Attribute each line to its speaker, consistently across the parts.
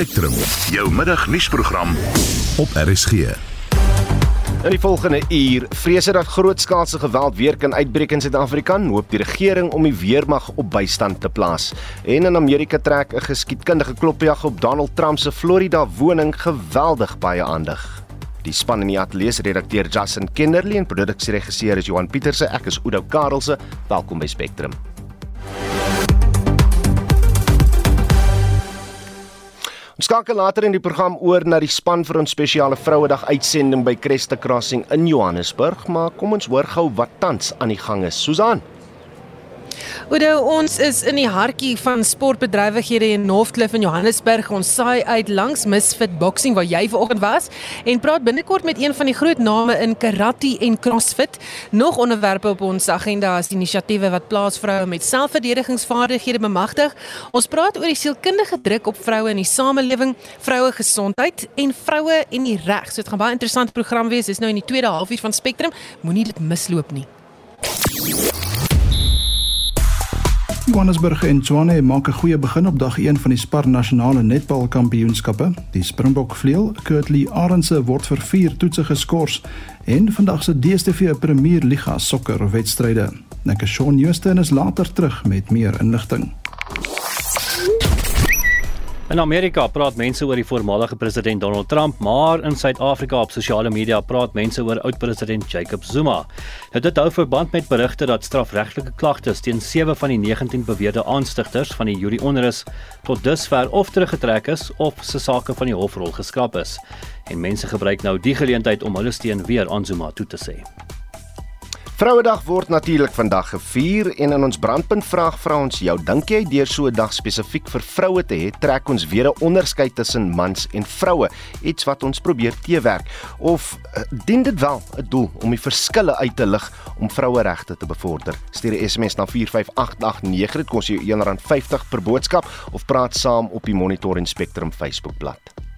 Speaker 1: Spectrum, jou middagnuusprogram op RSG.
Speaker 2: In die volgende uur vrese dat grootskaalse geweld weer kan uitbreek in Suid-Afrika, hoop die regering om die weermag op bystand te plaas. En in Amerika trek 'n geskiedkundige klopjag op Donald Trump se Florida woning geweldig baie aandag. Die span in die ateljee se redakteur Justin Kennerly en produksieregisseur is Johan Pieterse. Ek is Oudo Karelse. Welkom by Spectrum. Ons skakel later in die program oor na die span vir ons spesiale Vrouedag uitsending by Cresta Crossing in Johannesburg, maar kom ons hoor gou wat tans aan die gang is. Susan
Speaker 3: Oudo, ons is in die hartjie van sportbedrywighede in Northcliffe in Johannesburg. Ons saai uit langs Misfit Boxing waar jy vanoggend was en praat binnekort met een van die groot name in karate en crossfit. Nog onderwerpe op ons agenda is inisiatiewe wat plaasvroue met selfverdedigingsvaardighede bemagtig. Ons praat oor die sielkundige druk op vroue in die samelewing, vroue gesondheid en vroue en die reg. So dit gaan baie interessant program wees. Dis nou in die tweede halfuur van Spectrum. Moenie dit misloop nie.
Speaker 4: Johannesburg en Tshwane maak 'n goeie begin op dag 1 van die Spar Nasionale Netbal Kampioenskappe. Die Springbok vleuel, Kurtley Arendse word vir 4 toetse geskort en vandag se DStv Premier Liga sokker wedstryde. Nekke Shaun Joosten is later terug met meer inligting.
Speaker 5: In Amerika praat mense oor die voormalige president Donald Trump, maar in Suid-Afrika op sosiale media praat mense oor oud-president Jacob Zuma. Nou dit hou verband met berigte dat strafregtelike klagtes teen 7 van die 19 beweerde aanstigters van die Julie onrus tot dusver of teruggetrek is of se sake van die hofrol geskraap is. En mense gebruik nou die geleentheid om hulle steun weer aan Zuma toe te sê.
Speaker 2: Vrouedag word natuurlik vandag gevier en in ons brandpunt vraag vra ons jou dink jy deur so 'n dag spesifiek vir vroue te hê trek ons weer 'n onderskeid tussen mans en vroue iets wat ons probeer teewerk? Of uh, dien dit wel 'n doel om die verskille uit te lig om vroueregte te bevorder? Stuur 'n SMS na 45889 dit kos jou R1.50 per boodskap of praat saam op die Monitor en Spectrum Facebookblad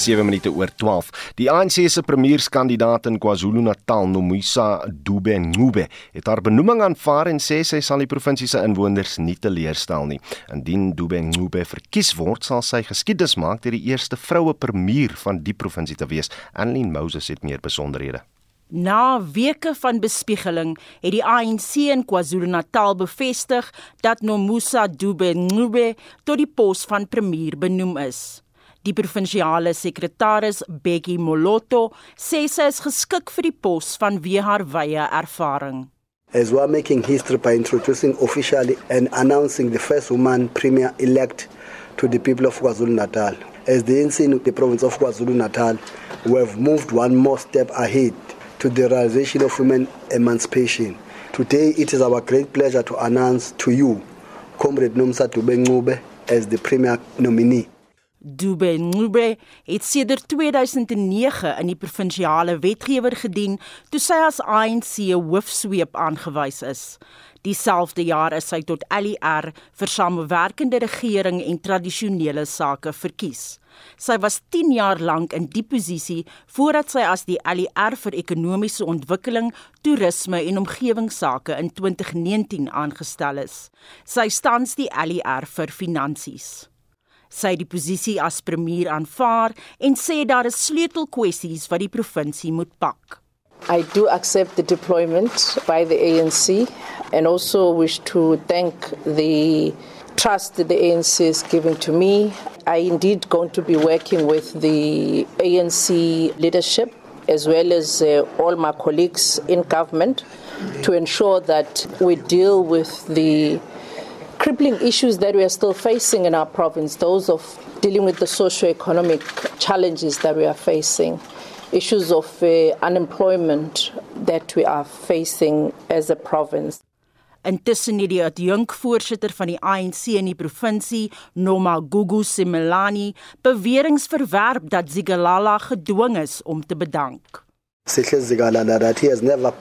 Speaker 2: 7 minute oor 12. Die ANC se premierskandidaat in KwaZulu-Natal, Nomisa Dube-Ncube, het haar benoeming aanvaar en sê sy sal die provinsie se inwoners nie teleurstel nie. Indien Dube-Ncube verkies word, sal sy geskiedenis maak deur die eerste vroue premier van die provinsie te wees. Annelien Moses het meer besonderhede.
Speaker 6: Na weke van bespiegeling het die ANC in KwaZulu-Natal bevestig dat Nomusa Dube-Ncube tot die pos van premier benoem is. Die provinsiale sekretaris Bekkie Moloto sê sy is geskik vir die pos vanweë haar wye ervaring.
Speaker 7: As we are making history by introducing officially and announcing the first woman premier elect to the people of KwaZulu-Natal. As the ANC in the province of KwaZulu-Natal, we have moved one more step ahead to the realization of women emancipation. Today it is our great pleasure to announce to you Comrade Nomsa Dube-Ncube as the premier nominee.
Speaker 6: Dube Ncube het sedert 2009 in die provinsiale wetgewer gedien toe sy as ANC hoofsweep aangewys is. Dieselfde jaar is sy tot LER vir samewerkende regering en tradisionele sake verkies. Sy was 10 jaar lank in die posisie voordat sy as die LER vir ekonomiese ontwikkeling, toerisme en omgewingsake in 2019 aangestel is. Sy staans die LER vir finansies sy die posisie as premier aanvaar en sê daar is sleutelkwessies wat die provinsie moet pak.
Speaker 8: I do accept the deployment by the ANC and also wish to thank the trust that the ANC is giving to me. I indeed going to be working with the ANC leadership as well as uh, all my colleagues in government to ensure that we deal with the crippling issues that we are still facing in our province, those of dealing with the socio-economic challenges that we are facing, issues of uh, unemployment that we are facing as a province.
Speaker 6: Intussen het die adjunkvoorsitter van die ANC in die provinsie, Noma Gugu Simelani, beweringe verwerp dat Zigalala gedwing is om te bedank.
Speaker 7: Sihle Zigalala that he has never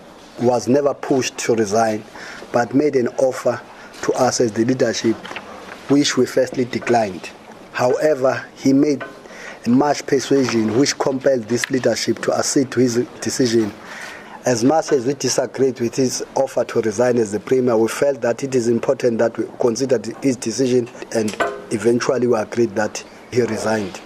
Speaker 7: was never pushed to resign but made an offer to us as the leadership, which we firstly declined. However, he made much persuasion which compelled this leadership to accede to his decision. As much as we disagreed with his offer to resign as the premier, we felt that it is important that we considered his decision and eventually we agreed that he resigned.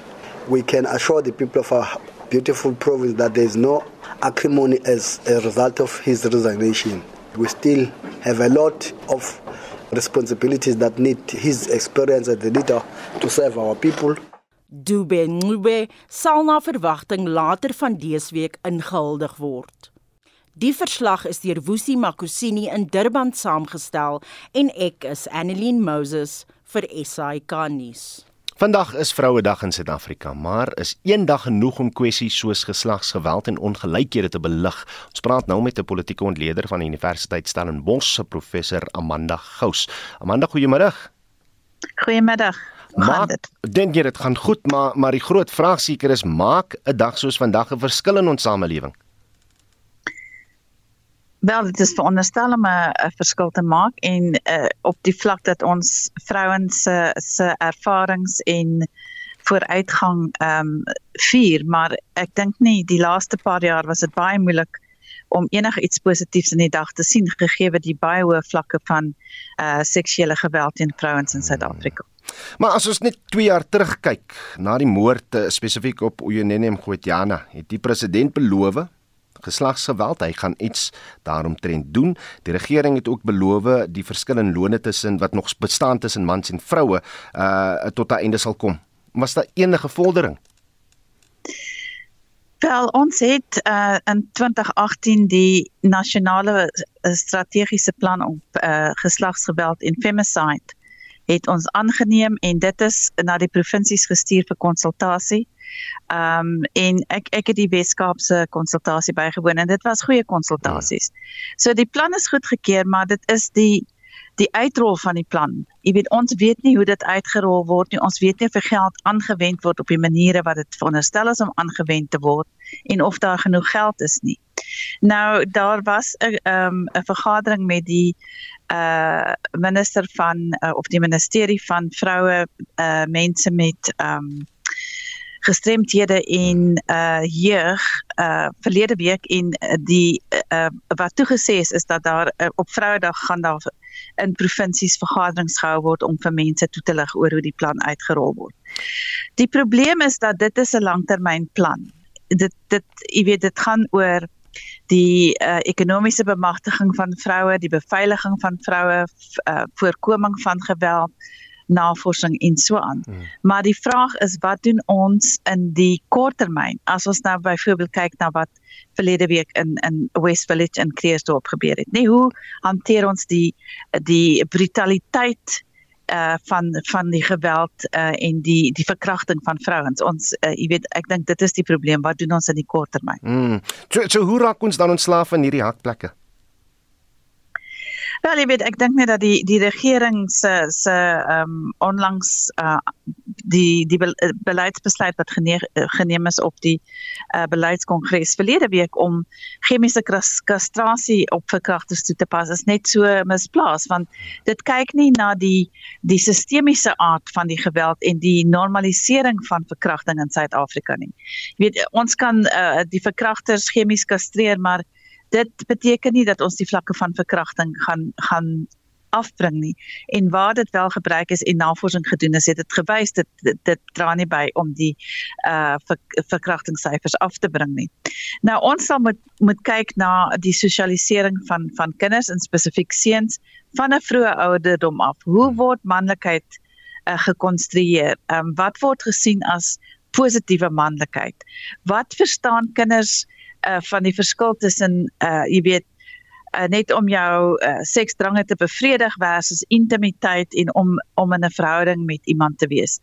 Speaker 7: We can assure the people of our beautiful province that there is no acrimony as a result of his resignation. We still have a lot of responsibilities that need his experience as the leader to serve our people.
Speaker 6: Dube Ngube sal na verwagting later van dese week ingehuldig word. Die verslag is deur Woesie Makosini in Durban saamgestel en ek is Annelien Moses vir SAK nuus.
Speaker 2: Vandag is Vrouedag in Suid-Afrika, maar is een dag genoeg om kwessies soos geslagsgeweld en ongelykhede te belig? Ons praat nou met 'n politieke ontleder van die Universiteit Stellenbosch, professor Amanda Gous. Amanda, goeiemôre.
Speaker 9: Goeiemiddag.
Speaker 2: Maar dink jy dit gaan goed, maar maar die groot vraag seker is maak 'n dag soos vandag 'n verskil in ons samelewing?
Speaker 9: Wel, dit is veronderstel om 'n verskil te maak en uh, op die vlak dat ons vrouens se se ervarings en vooruitgang ehm um, vier, maar ek dink nie die laaste paar jaar was dit baie moeilik om enige iets positiefs in die dag te sien gegee die baie hoë vlakke van uh seksuele geweld teen vrouens in Suid-Afrika.
Speaker 2: Maar as ons net 2 jaar terugkyk na die moord uh, spesifiek op Uyinene Mqwetjana, het die president beloof geslagsgeweld. Hy gaan iets daaromtrent doen. Die regering het ook beloof die verskil in lone tussen wat nog bestaan tussen mans en vroue uh tot 'n einde sal kom. Was daar enige vordering?
Speaker 9: Wel, ons het uh in 2018 die nasionale strategiese plan op uh geslagsgeweld en femicide het ons aangeneem en dit is na die provinsies gestuur vir konsultasie. Ehm um, en ek ek het die Weskaapse konsultasie bygewoon en dit was goeie konsultasies. So die plan is goedgekeur, maar dit is die die uitrol van die plan. Jy weet ons weet nie hoe dit uitgerol word nie. Ons weet nie of geld aangewend word op die maniere wat dit veronderstel is om aangewend te word en of daar genoeg geld is nie. Nou daar was 'n ehm 'n vergadering met die uh minister van uh, of die ministerie van vroue uh mense met ehm um, gestremdhede en uh jeug uh verlede week en uh, die uh wat toegesê is is dat daar uh, op Vrouedag gaan daar in provinsies vergaderings gehou word om vir mense toe te lig oor hoe die plan uitgerol word. Die probleem is dat dit is 'n langtermynplan. Dit dit jy weet dit gaan oor die uh, ekonomiese bemagtiging van vroue, die beveiliging van vroue, uh, voorkoming van geweld, navorsing en so aan. Hmm. Maar die vraag is wat doen ons in die korttermyn? As ons nou byvoorbeeld kyk na wat verlede week in in West Village in Kreersdorp gebeur het. Nee, hoe hanteer ons die die brutaliteit uh van van die geweld uh en die die verkrachting van vrouens. Ons uh, jy weet ek dink dit is die probleem. Wat doen ons in die korttermyn?
Speaker 2: Mm. So, so hoe raak ons dan ontslaaf van hierdie hakplekke?
Speaker 9: Wel, jy weet, ek dink net dat die die regering se se ehm um, onlangs uh die die be, beleidsbesluit wat geneem, geneem is op die uh beleidskongres verlede week om chemiese kastrasie op verkragters toe te pas is net so misplaas want dit kyk nie na die die sistemiese aard van die geweld en die normalisering van verkrachting in Suid-Afrika nie. Jy weet, ons kan uh die verkragters chemies kastreer, maar dit beteken nie dat ons die vlakke van verkrachting gaan gaan afbring nie en waar dit wel gebruik is en navorsing gedoen is het dit gewys dit dit, dit dra nie by om die uh ver, verkrachtingssyfers af te bring nie. Nou ons sal moet moet kyk na die sosialisering van van kinders en spesifiek seuns van 'n vroeë ouderdom af. Hoe word manlikheid uh, gekonstrueer? Ehm um, wat word gesien as positiewe manlikheid? Wat verstaan kinders uh van die verskil tussen uh jy weet uh, net om jou uh, seksdrange te bevredig versus intimiteit en om om in 'n verhouding met iemand te wees.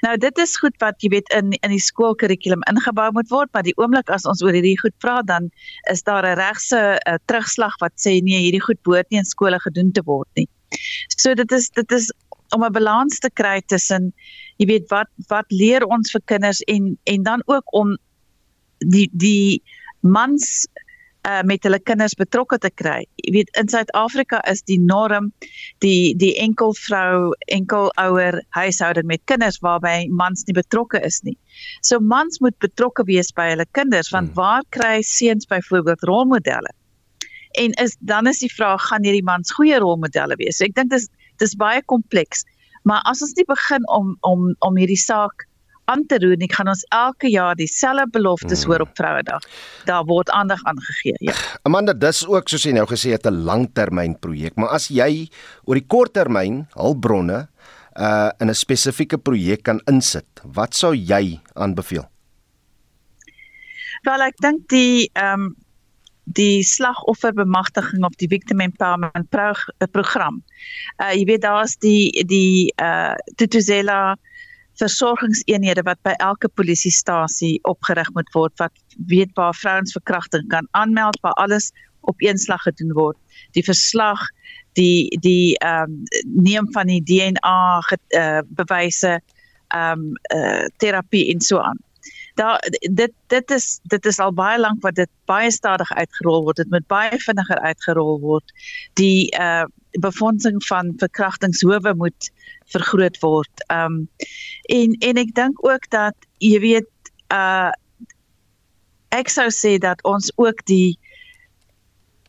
Speaker 9: Nou dit is goed wat jy weet in in die skoolkurrikulum ingebou moet word, maar die oomblik as ons oor hierdie goed praat dan is daar 'n regse uh, terugslag wat sê nee, hierdie goed behoort nie in skole gedoen te word nie. So dit is dit is om 'n balans te kry tussen jy weet wat wat leer ons vir kinders en en dan ook om die die mans uh met hulle kinders betrokke te kry. Jy weet in Suid-Afrika is die norm die die enkel vrou, enkel ouer huishouding met kinders waarby mans nie betrokke is nie. So mans moet betrokke wees by hulle kinders want hmm. waar kry seuns byvoorbeeld rolmodelle? En is dan is die vraag gaan hierdie mans goeie rolmodelle wees? So ek dink dis dis baie kompleks. Maar as ons nie begin om om om hierdie saak aan te roer nie, gaan ons elke jaar dieselfde beloftes hmm. hoor op Vrouedag. Daar word aandag aangegee, ja.
Speaker 2: Amanda, dis ook soos jy nou gesê het 'n langtermynprojek, maar as jy oor die korttermyn hulpbronne uh in 'n spesifieke projek kan insit, wat sou jy aanbeveel?
Speaker 9: Wel, ek dink die ehm um, die slagofferbemagtiging op die victim empowerment pro program. Uh jy weet daar's die die uh Tutuzela versorgingseenhede wat by elke polisiestasie opgerig moet word wat weet waar vrouens verkrachting kan aanmeld waar alles op een slag gedoen word. Die verslag die die ehm um, neem van die DNA ge, uh, bewyse ehm um, uh, terapie en so aan daar dit dit is dit is al baie lank wat dit baie stadig uitgerol word dit moet baie vinniger uitgerol word die uh befondsing van verkrachtingshowe moet vergroot word. Um, en en ek dink ook dat jy weet uh ek sou sê dat ons ook die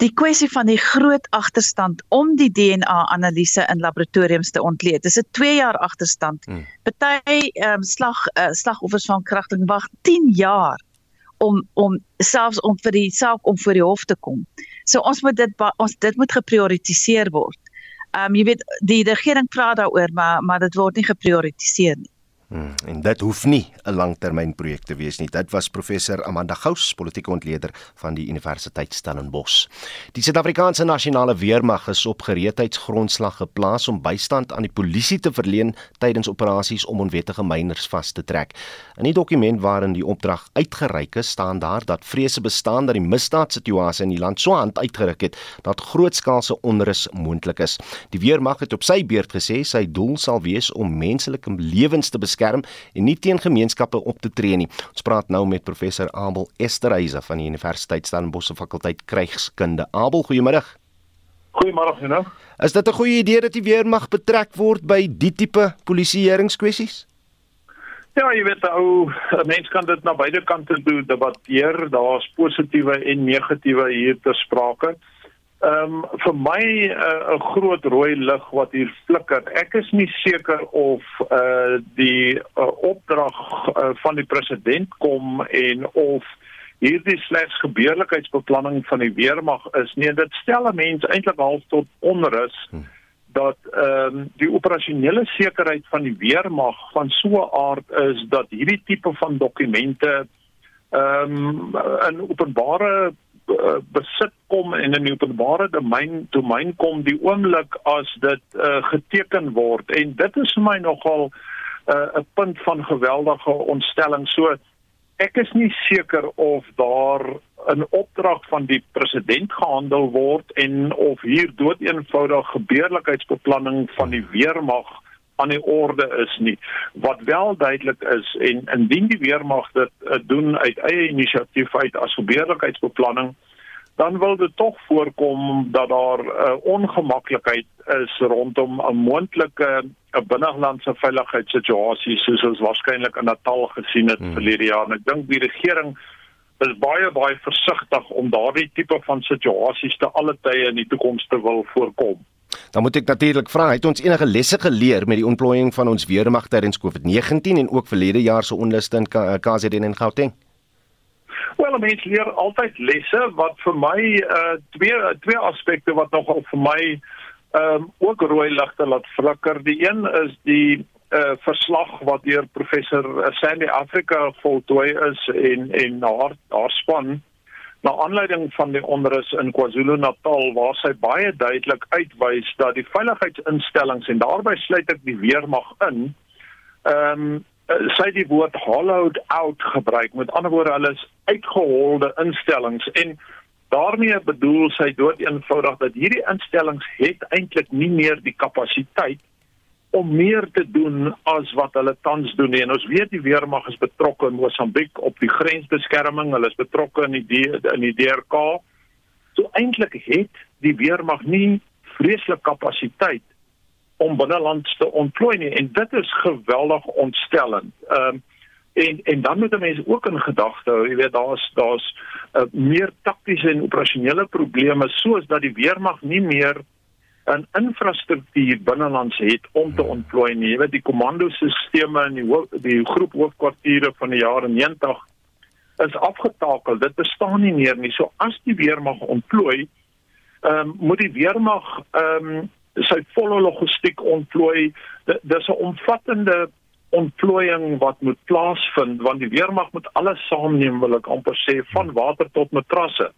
Speaker 9: die kwessie van die groot agterstand om die DNA-analise in laboratoriums te ontleed. Dis 'n 2 jaar agterstand. Hmm. Party ehm um, slag uh, slagoffers van krachting wag 10 jaar om om selfs om vir die saak om voor die hof te kom. So ons moet dit ons dit moet geprioritiseer word. Ehm um, jy weet die regering praat daaroor maar maar dit word nie geprioritiseer nie.
Speaker 2: Hmm, en dit hoef nie 'n langtermynprojek te wees nie. Dit was professor Amanda Gous, politieke ontleder van die Universiteit Stellenbosch. Die Suid-Afrikaanse Nasionale Weermag is op gereedheidsgrondslag geplaas om bystand aan die polisie te verleen tydens operasies om onwettige myners vas te trek. In die dokument waarin die opdrag uitgereik is, staan daar dat vrese bestaan dat die misdaadsituasie in die land so hand uitgeruk het dat grootskaalse onrus moontlik is. Die weermag het op sy beurt gesê sy doel sal wees om menslike lewens te beskerm beskerm en nie teen gemeenskappe op te tree nie. Ons praat nou met professor Abel Esterhuise van die Universiteit Stellenbosch se fakulteit krygskunde. Abel, goeiemôre.
Speaker 10: Goeiemôre, Hena.
Speaker 2: Is dit 'n goeie idee dat die weermag betrek word by die tipe polisieeringskwessies?
Speaker 10: Ja, jy weet ou, 'n mens kan dit na beide kante doen, debatteer. Daar's positiewe en negatiewe hier te sprake. Ehm um, vir my uh, 'n groot rooi lig wat hier flikker. Ek is nie seker of uh die uh, opdrag uh, van die president kom en of hierdie slegs gebeurlikheidsbeplanning van die weermag is nie. Dit stel 'n mens eintlik half tot onrus hm. dat ehm um, die operasionele sekerheid van die weermag van so 'n aard is dat hierdie tipe van dokumente ehm um, in openbare Eh, besit kom en in die openbare domein domein kom die oomblik as dit uh, geteken word. En dit is vir my nogal eh, 'n uh, punt van geweldige ontstelling. So ek is nie seker of daar 'n opdrag van die president gehandel word en of hier dood eenvoudig gebeurlikheidsbeplanning van die weermag aan die orde is nie. Wat wel duidelik is en indien die weermag dit uh, doen uit eie inisiatief uit as gebeurlikheidsbeplanning, dan wil dit tog voorkom dat daar 'n uh, ongemaklikheid is rondom 'n moontlike 'n uh, binnelandse veiligheidssituasie soos ons waarskynlik in Natal gesien het hmm. verlede jaar. En ek dink die regering is baie baie versigtig om daardie tipe van situasies te alle tye in die toekoms te wil voorkom.
Speaker 2: Dan moet ek natuurlik vra, het ons enige lesse geleer met die ontplooiing van ons weermag tydens COVID-19 en ook verlede jaar se onluste in KZN en Gauteng?
Speaker 10: Wel, mens leer altyd lesse wat vir my uh twee twee aspekte wat nogal vir my ehm um, ook rooi ligte laat flikker. Die een is die uh verslag wat deur professor Sandy Africa voltooi is en en haar haar span na aanleiding van die onrus in KwaZulu-Natal waar sy baie duidelik uitwys dat die veiligheidsinstellings en daarbey sluit ek die weermag in ehm um, sy die woord hollowed out gebruik. Met ander woorde hulle is uitgeholde instellings en daarmee bedoel sy dood eenvoudig dat hierdie instellings het eintlik nie meer die kapasiteit om meer te doen as wat hulle tans doen nie. En ons weet die weermag is betrokke in Mosambiek op die grensbeskerming. Hulle is betrokke in die in die DRK So eintlik het die weermag nie vreeslik kapasiteit om binnelands te ontplooi nie en dit is geweldig ontstellend. Ehm um, en en dan moet mense ook in gedagte hou, jy weet daar's daar's uh, meer taktiese en operasionele probleme soos dat die weermag nie meer 'n infrastruktuur binnelands het om te ontplooi nie. Jy weet die komandosisteme en die hoof, die groep hoofkwartiere van die jare 90 is afgetakel. Dit bestaan nie meer nie. So as die weermag ontplooi, ehm um, moet die weermag ehm um, sy volle logistiek ontplooi. Dis 'n omvattende ontplooiing wat moet plaasvind want die weermag moet alles saamneem wil ek amper sê van water tot matrasse.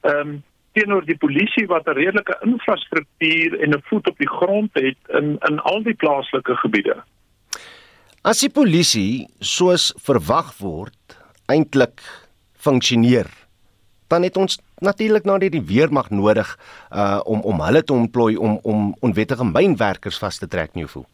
Speaker 10: Ehm um, teenoor die polisie wat 'n redelike infrastruktuur en 'n voet op die grond het in in al die plaaslike gebiede.
Speaker 2: As die polisie soos verwag word eintlik funksioneer, dan het ons natuurlik nou net die weermag nodig uh om om hulle te ontplooi om om onwettige mynwerkers vas te trek nie voel.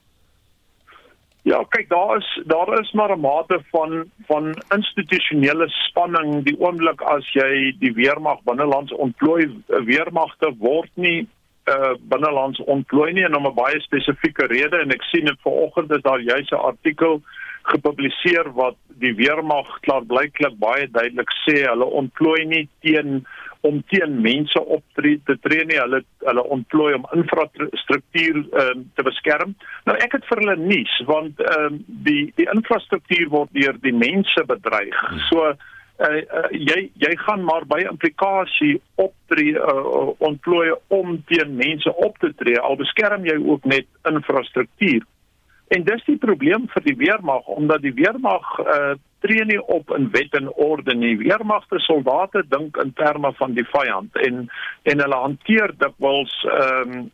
Speaker 10: Ja, kyk, daar is daar is maar 'n mate van van institusionele spanning die oomblik as jy die weermag binnelands ontplooi. weermagte word nie uh binnelands ontplooi nie en om 'n baie spesifieke rede en ek sien dit vanoggend is daar juis 'n artikel gepubliseer wat die weermag klaarblyklik baie duidelik sê hulle ontplooi nie teen om teen mense op te tree nie. Hulle hulle ontplooi om infrastruktuur um, te beskerm. Nou ek het vir hulle nuus want ehm um, die die infrastruktuur word deur die mense bedreig. So uh, uh, jy jy gaan maar by implikasie optree uh, ontplooi om teen mense op te tree. Al beskerm jy ook net infrastruktuur. En dis die probleem vir die weermag omdat die weermag uh, tree nie op in wet en orde nie. Weermagte soldate dink in terme van die vyand en en hulle hanteer dikwels ehm um,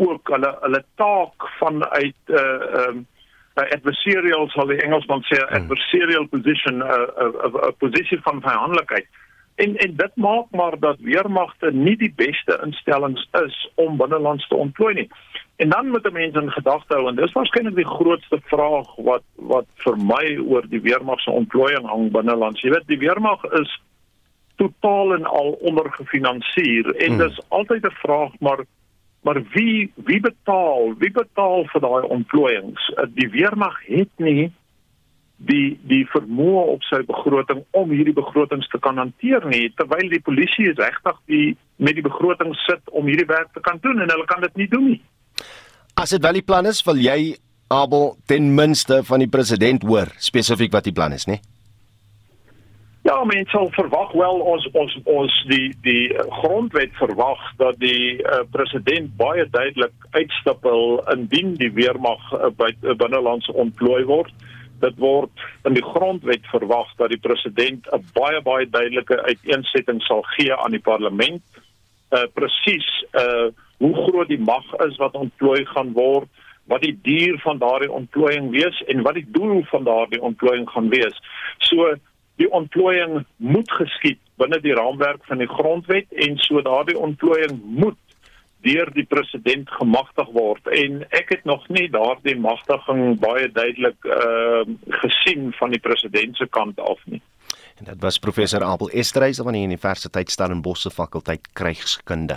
Speaker 10: ook hulle hulle taak vanuit 'n uh, ehm um, adversarial sal die Engelsman sê hmm. adversarial position 'n uh, 'n uh, uh, posisie van vyandelikheid. En en dit maak maar dat weermagte nie die beste instellings is om binnelands te ontplooi nie. En dan moet mense in gedagte hou en dis waarskynlik die grootste vraag wat wat vir my oor die weermag se ontplooiing hang binnelands. Jy weet die weermag is totaal en al ondergefinansier en hmm. dis altyd 'n vraag maar maar wie wie betaal? Wie betaal vir daai ontplooiings? Die weermag het nie die die vermoë op sy begroting om hierdie begrotings te kan hanteer nie terwyl die polisie regtig die met die begroting sit om hierdie werk te kan doen en hulle kan dit nie doen nie.
Speaker 2: As dit wel die plan is, wil jy Abel ten minste van die president hoor spesifiek wat die plan is, né?
Speaker 10: Ja, mense sal verwag wel ons ons ons die die grondwet verwag dat die uh, president baie duidelik uitstipel indien die weermag uh, by uh, binnelandse ontplooi word. Dit word in die grondwet verwag dat die president 'n baie baie duidelike uiteensetting sal gee aan die parlement. Uh presies uh hoe groot die mag is wat ontplooi gaan word, wat die duur van daardie ontplooiing wees en wat die doel van daardie ontplooiing gaan wees. So die ontplooiing moet geskied binne die raamwerk van die grondwet en so daardie ontplooiing moet deur die president gemagtig word en ek het nog nie daardie magtiging baie duidelik uh gesien van die president se kant af nie.
Speaker 2: En dit was professor Abel Estreys van die Universiteit Stellenbosch se fakulteit krygskunde.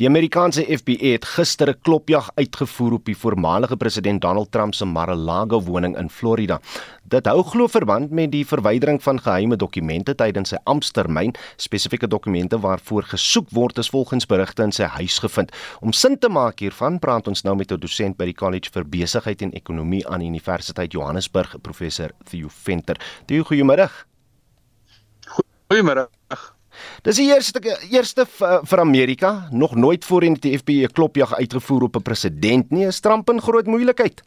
Speaker 2: Die Amerikaanse FBI het gister 'n klopjag uitgevoer op die voormalige president Donald Trump se Mar-a-Lago woning in Florida. Dit hou glo verband met die verwydering van geheime dokumente tydens sy amptetermyn. Spesifieke dokumente waarvoor gesoek word is volgens berigte in sy huis gevind. Om sin te maak hiervan, praat ons nou met 'n dosent by die College vir Besigheid en Ekonomie aan die Universiteit Johannesburg, professor Theo Venter. Theo, goeiemôre.
Speaker 11: Goeiemôre.
Speaker 2: Dis die eerste eerste vir Amerika, nog nooit voorheen het die FBI 'n klopjag uitgevoer op 'n president nie, 'n stramp in groot moeilikheid.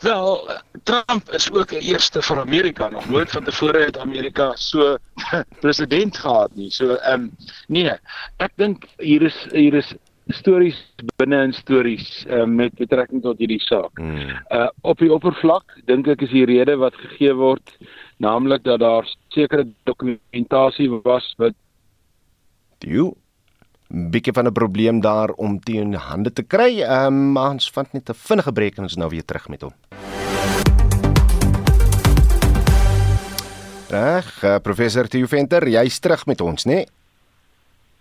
Speaker 11: Wel, Trump is ook 'n eerste vir Amerika, nog nooit van tevore het Amerika so president gehad nie. So ehm um, nee, ek dink hier is hier is stories binne in stories uh, met betrekking tot hierdie saak. Hmm. Uh op die oppervlak dink ek is die rede wat gegee word naamlik dat daar sekere dokumentasie was wat
Speaker 2: die bietjie van 'n probleem daar om teen hande te kry. Ehm um, ons vind net 'n vinnige breek en ons nou weer terug met hom. Reg, uh, professor Theo Venter, jy's terug met ons, né? Nee?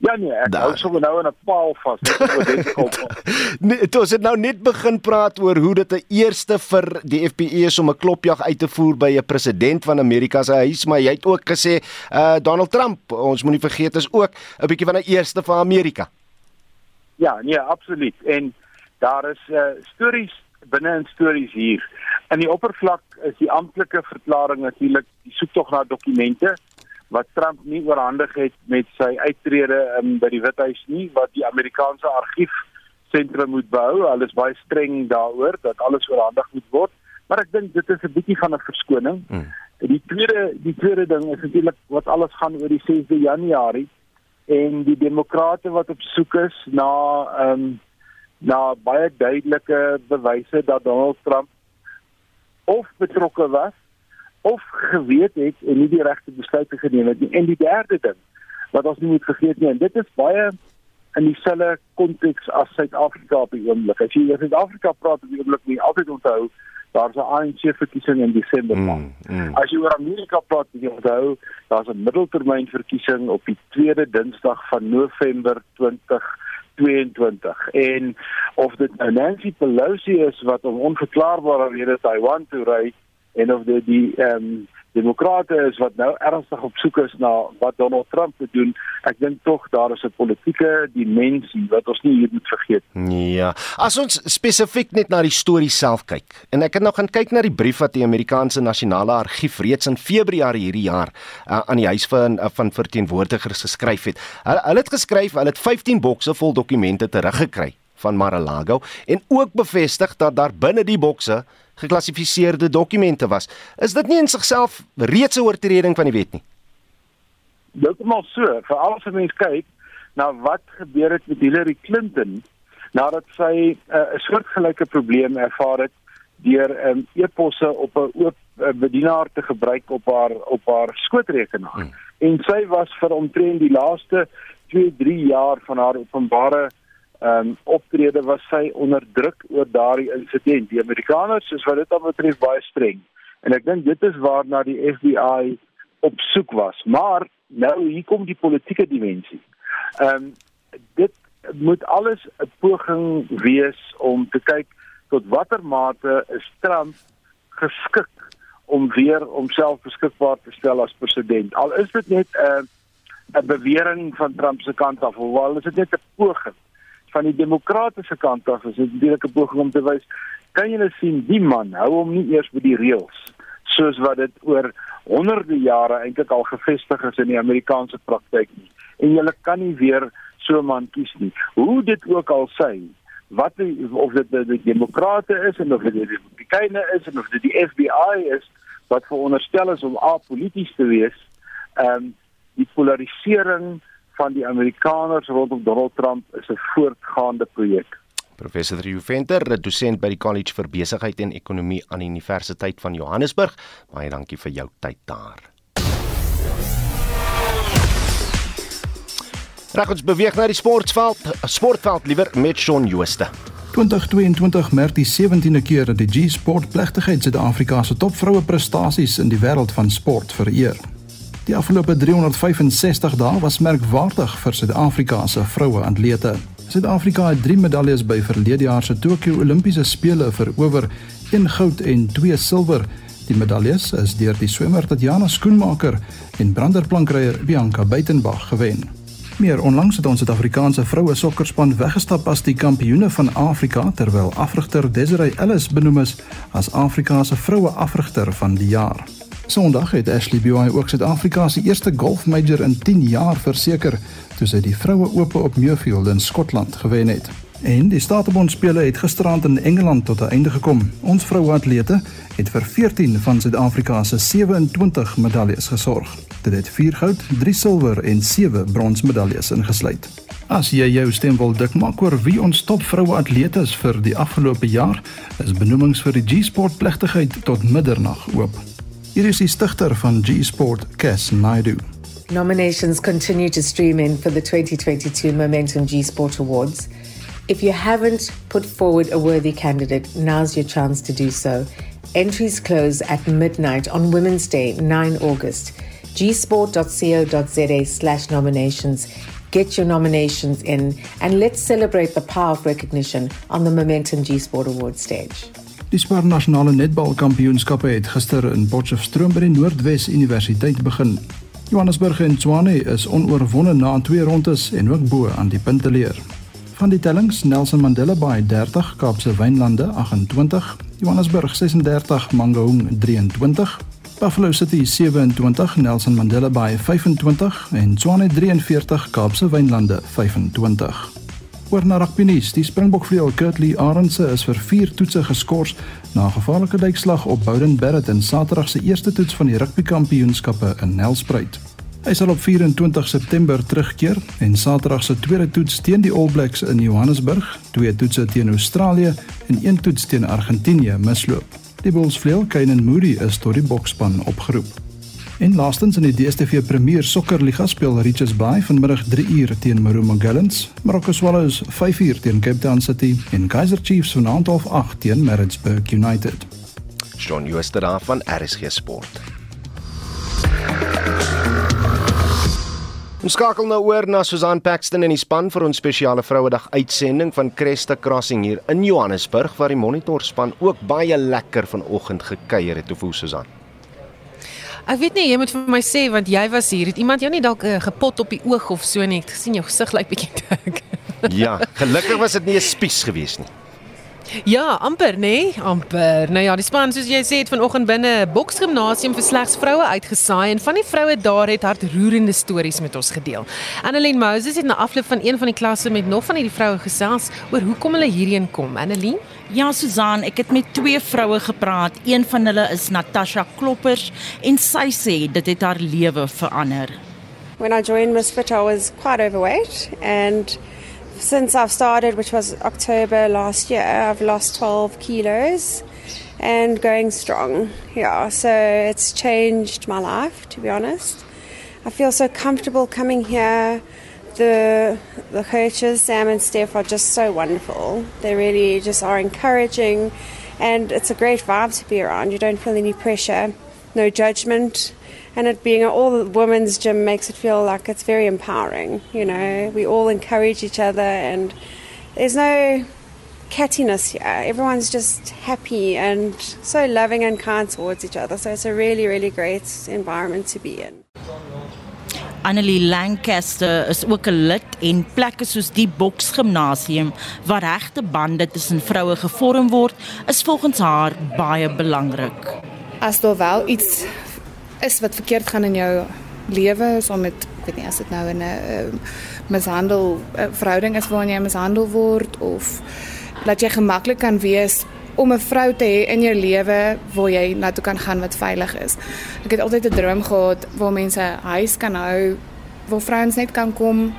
Speaker 12: Ja nee, ek hou sommer nou in 'n paal vas. Dit kom.
Speaker 2: nee, toe het nou net begin praat oor hoe dit 'n eerste vir die FBE is om 'n klopjag uit te voer by 'n president van Amerika se huis, maar jy het ook gesê uh Donald Trump, ons moenie vergeet is ook 'n bietjie van 'n eerste vir Amerika.
Speaker 12: Ja, nee, absoluut. En daar is uh stories binne in stories hier. In die oppervlak is die amptelike verklaring natuurlik die soektog na dokumente wat Trump nie oorhandig het met sy uittrede um, by die Withuis nie wat die Amerikaanse argief sentrum moet behou. Hulle is baie streng daaroor dat alles oorhandig moet word. Maar ek dink dit is 'n bietjie van 'n verskoning. Hmm. Die tweede die tweede ding is natuurlik wat alles gaan oor die 6de Januarie en die demokrate wat op soek is na ehm um, na baie duidelike bewyse dat Donald Trump of betrokke was of geweet het en nie die regte besluite geneem het nie. En die derde ding wat ons nie moet vergeet nie, en dit is baie in dieselfde konteks as Suid-Afrika op die oomblik. As jy oor Suid-Afrika praat op die oomblik, moet jy altyd onthou daar's 'n ANC verkiesing in Desember maand. Mm, mm. As jy oor Amerika praat, moet jy onthou daar's 'n middeltermyn verkiesing op die tweede Dinsdag van November 2022 en of dit nou Nancy Pelosi is wat om onverklaarbare redes Taiwan toe ry en of dit die ehm um, demokrate is wat nou ernstig op soek is na wat Donald Trump te doen. Ek dink tog daar is 'n politieke dimensie wat ons nie hier moet vergeet
Speaker 2: nie. Ja. As ons spesifiek net na die storie self kyk. En ek het nou gaan kyk na die brief wat die Amerikaanse Nasionale Argief reeds in Februarie hierdie jaar uh, aan die huis van uh, van verteenwoordigers geskryf het. Hulle hulle het geskryf hulle het 15 bokse vol dokumente teruggekry van Mar-a-Lago en ook bevestig dat daar binne die bokse geklassifiseerde dokumente was. Is dit nie in sigself reeds 'n oortreding van die wet nie?
Speaker 12: Dit is maar so, veral as mense kyk na wat gebeur het met Hillary Clinton nadat sy uh, 'n uh, soortgelyke probleem ervaar het deur 'n um, e-posse op 'n oop uh, bedienaar te gebruik op haar op haar skootrekenaar. Hmm. En sy was vir omtrent die laaste 2-3 jaar van haar openbare ehm um, optrede was sy onder druk oor daardie insident. Die Amerikaners is wat dit betref baie streng. En ek dink dit is waarna die FBI op soek was. Maar nou hier kom die politieke dimensie. Ehm um, dit moet alles 'n poging wees om te kyk tot watter mate is Trump geskik om weer homself beskikbaar te stel as president. Al is dit net 'n uh, 'n bewering van Trump se kant af, hoewel is dit net 'n poging van die demokratiese kant af is dit direk 'n poging om te wys kan nou sien die man hou hom nie eers by die reëls soos wat dit oor honderde jare eintlik al gevestig is in die Amerikaanse praktyk nie. En jy kan nie weer so 'n man kies nie. Hoe dit ook al sê wat die, of dit die demokrate is en of dit die republikeine is en of dit die FBI is wat veronderstel is om apolities te wees ehm um, die polarisering van die Amerikaners rondom Donald Trump is 'n voortgaande projek.
Speaker 2: Professor Rio Venter, dosent by die College vir Besigheid en Ekonomie aan die Universiteit van Johannesburg, baie dankie vir jou tyd daar. Reg ons beweeg na die sportveld, sportveld liewer met Shaun Jooste.
Speaker 4: 2022 merk die 17de keer dat die G-sport plegtigheid Suid-Afrika se topvroue prestasies in die wêreld van sport vereer. Die afgelope 365 dae was merkwaardig vir Suid-Afrika se vroue atlete. Suid-Afrika het 3 medaljes by verlede jaar se Tokio Olimpiese spele verower, 1 goud en 2 silwer. Die medaljes is deur die swemmer Tatiana Skoenmaker en branderplankryer Bianca Buitenbach gewen. Meer onlangs het ons Suid-Afrikaanse vroue sokkerspan weggestap as die kampioene van Afrika terwyl afrigter Desiree Ellis benoem is as Afrika se vroue afrigter van die jaar. Sondag het Ashley Buy ook Suid-Afrika se eerste golf major in 10 jaar verseker toe sy die vroue ope op Muirfield in Skotland gewen het. En die Statebond spele het gisterand in Engeland tot 'n einde gekom. Ons vroue atlete het vir 14 van Suid-Afrika se 27 medaljes gesorg. Dit het 4 goud, 3 silwer en 7 brons medaljes ingesluit. As jy jou stem wil dik maak oor wie ons top vroue atlete is vir die afgelope jaar, is benoemings vir die G-sport plegtigheid tot middernag oop. Hier is die stigter van G-Sport, Cass Naidu.
Speaker 13: Nominations continue to stream in for the 2022 Momentum G-Sport Awards. If you haven't put forward a worthy candidate, now's your chance to do so. Entries close at midnight on Women's Day, 9 August. gsport.co.za slash nominations get your nominations in, and let's celebrate the power of recognition on the Momentum G Sport Awards stage.
Speaker 4: Die Spar Nasionale Netbalkampioenskappe het gister in Potchefstroom by die Noordwes Universiteit begin. Johannesburg en Tshwane is onoorwonde na twee rondes en ook bo aan die punteleer. Van die tellings Nelson Mandela Bay 30, Kaapse Wynlande 28, Johannesburg 36, Mangaung 23, Buffalo City 27, Nelson Mandela Bay 25 en Tshwane 43, Kaapse Wynlande 25. Oor na rugby nuus. Die Springbokvleuel Kurtley Arendse is vir 4 toetse geskort na 'n gevaarlike duikslag op Bowden Barrett in Saterdag se eerste toets van die rugbykampioenskappe in Nelspruit. Hy sal op 24 September terugkeer en Saterdag se tweede toets teen die All Blacks in Johannesburg, twee toetse teen Australië en een toets teen Argentinië misloop. Die Bulls vleuel Kane Moody is tot die bokspan opgeroep. En laastens in die DStv Premier Sokkerliga speel Richards Bay vanmiddag 3 uur teen Marumo Gallants, Marokko Swallows 5 uur teen Cape Town City en Kaizer Chiefs vanaand half 8 teen Maritzburg United.
Speaker 2: Shaun Schuster van RSG Sport. Ons skakel nou oor na Susan Paxton en die span vir ons spesiale Vrouedag uitsending van Cresta Crossing hier in Johannesburg waar die Monitor span ook baie lekker vanoggend gekuier het. Hoe voel Susan?
Speaker 3: Ek weet nie, jy moet vir my sê want jy was hier. Het iemand jou nie dalk uh, gepot op die oog of so nie? Ek sien jou gesig lyk bietjie dik.
Speaker 2: ja, gelukkig was dit nie 'n spies gewees nie.
Speaker 3: Ja, amper nê, nee? amper. Nou ja, die span soos jy sê het vanoggend binne 'n boksgimnasium vir slegs vroue uitgesaai en van die vroue daar het hartroerende stories met ons gedeel. Annelien Moses het na afloop van een van die klasse met nog van hierdie vroue gesels oor hoekom hulle hierheen kom. Annelien?
Speaker 6: Ja, Susan, ek het met twee vroue gepraat. Een van hulle is Natasha Kloppers en sy sê dit het haar lewe verander.
Speaker 14: When I joined Misfit, I was quite overweight and since I've started, which was October last year, I've lost 12 kilos and going strong. Yeah, so it's changed my life, to be honest. I feel so comfortable coming here. The the coaches, Sam and Steph, are just so wonderful. They really just are encouraging, and it's a great vibe to be around. You don't feel any pressure, no judgment and it being an all women's gym makes it feel like it's very empowering. You know, we all encourage each other, and there's no cattiness here. Everyone's just happy and so loving and kind towards each other. So it's a really, really great environment to be in.
Speaker 6: Annelie Lancaster is ook 'n lid en plekke soos die boksgimnasium waar regte bande tussen vroue gevorm word, is volgens haar baie belangrik.
Speaker 15: As daar wel iets is wat verkeerd gaan in jou lewe, so met ek weet nie as dit nou in 'n uh, mishandel uh, verhouding is waarin jy mishandel word of dat jy gemaklik kan wees om 'n vrou te hê in jou lewe waar jy na toe kan gaan wat veilig is. Ek het altyd 'n droom gehad waar mense huis kan hou waar vrouens net kan kom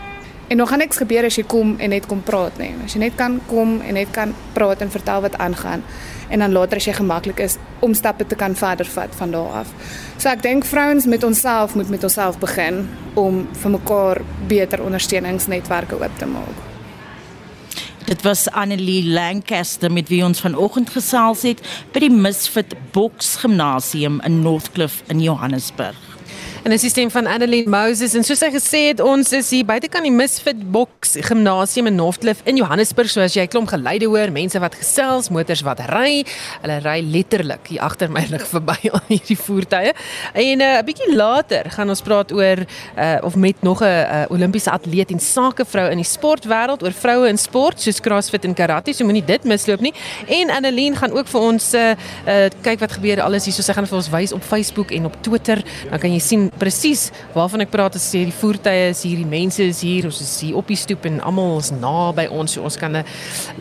Speaker 15: en nog niks gebeur as jy kom en net kom praat nie. As jy net kan kom en net kan praat en vertel wat aangaan en dan later as jy gemaklik is om stappe te kan verder vat van daar af. So ek dink vrouens met onsself moet met onsself begin om vir mekaar beter ondersteuningsnetwerke oop te maak.
Speaker 6: Dit was Annelie Lancaster met wie ons vanoggend gesels het by die Misfit Boks Gimnasium in Northcliffe in Johannesburg.
Speaker 3: En dis die stem van Annelien Moses en soos sy gesê het ons is hier buitekant die Misfit Box Gimnasium in Northcliffe in Johannesburg soos jy klomp geluide hoor, mense wat gesels, motors wat ry. Hulle ry letterlik hier agter my lig verby al hierdie voertuie. En 'n uh, bietjie later gaan ons praat oor uh, of met nog 'n uh, Olimpiese atleet en sakevrou in die sportwêreld oor vroue in sport soos CrossFit en karate. So moenie dit misloop nie. En Annelien gaan ook vir ons uh, uh, kyk wat gebeur alles hier. So sy gaan vir ons wys op Facebook en op Twitter. Dan kan jy sien presies waarvan ek praat as sê die voertuie is hier, die mense is hier, ons is hier op die stoep en almal is naby ons, so ons kan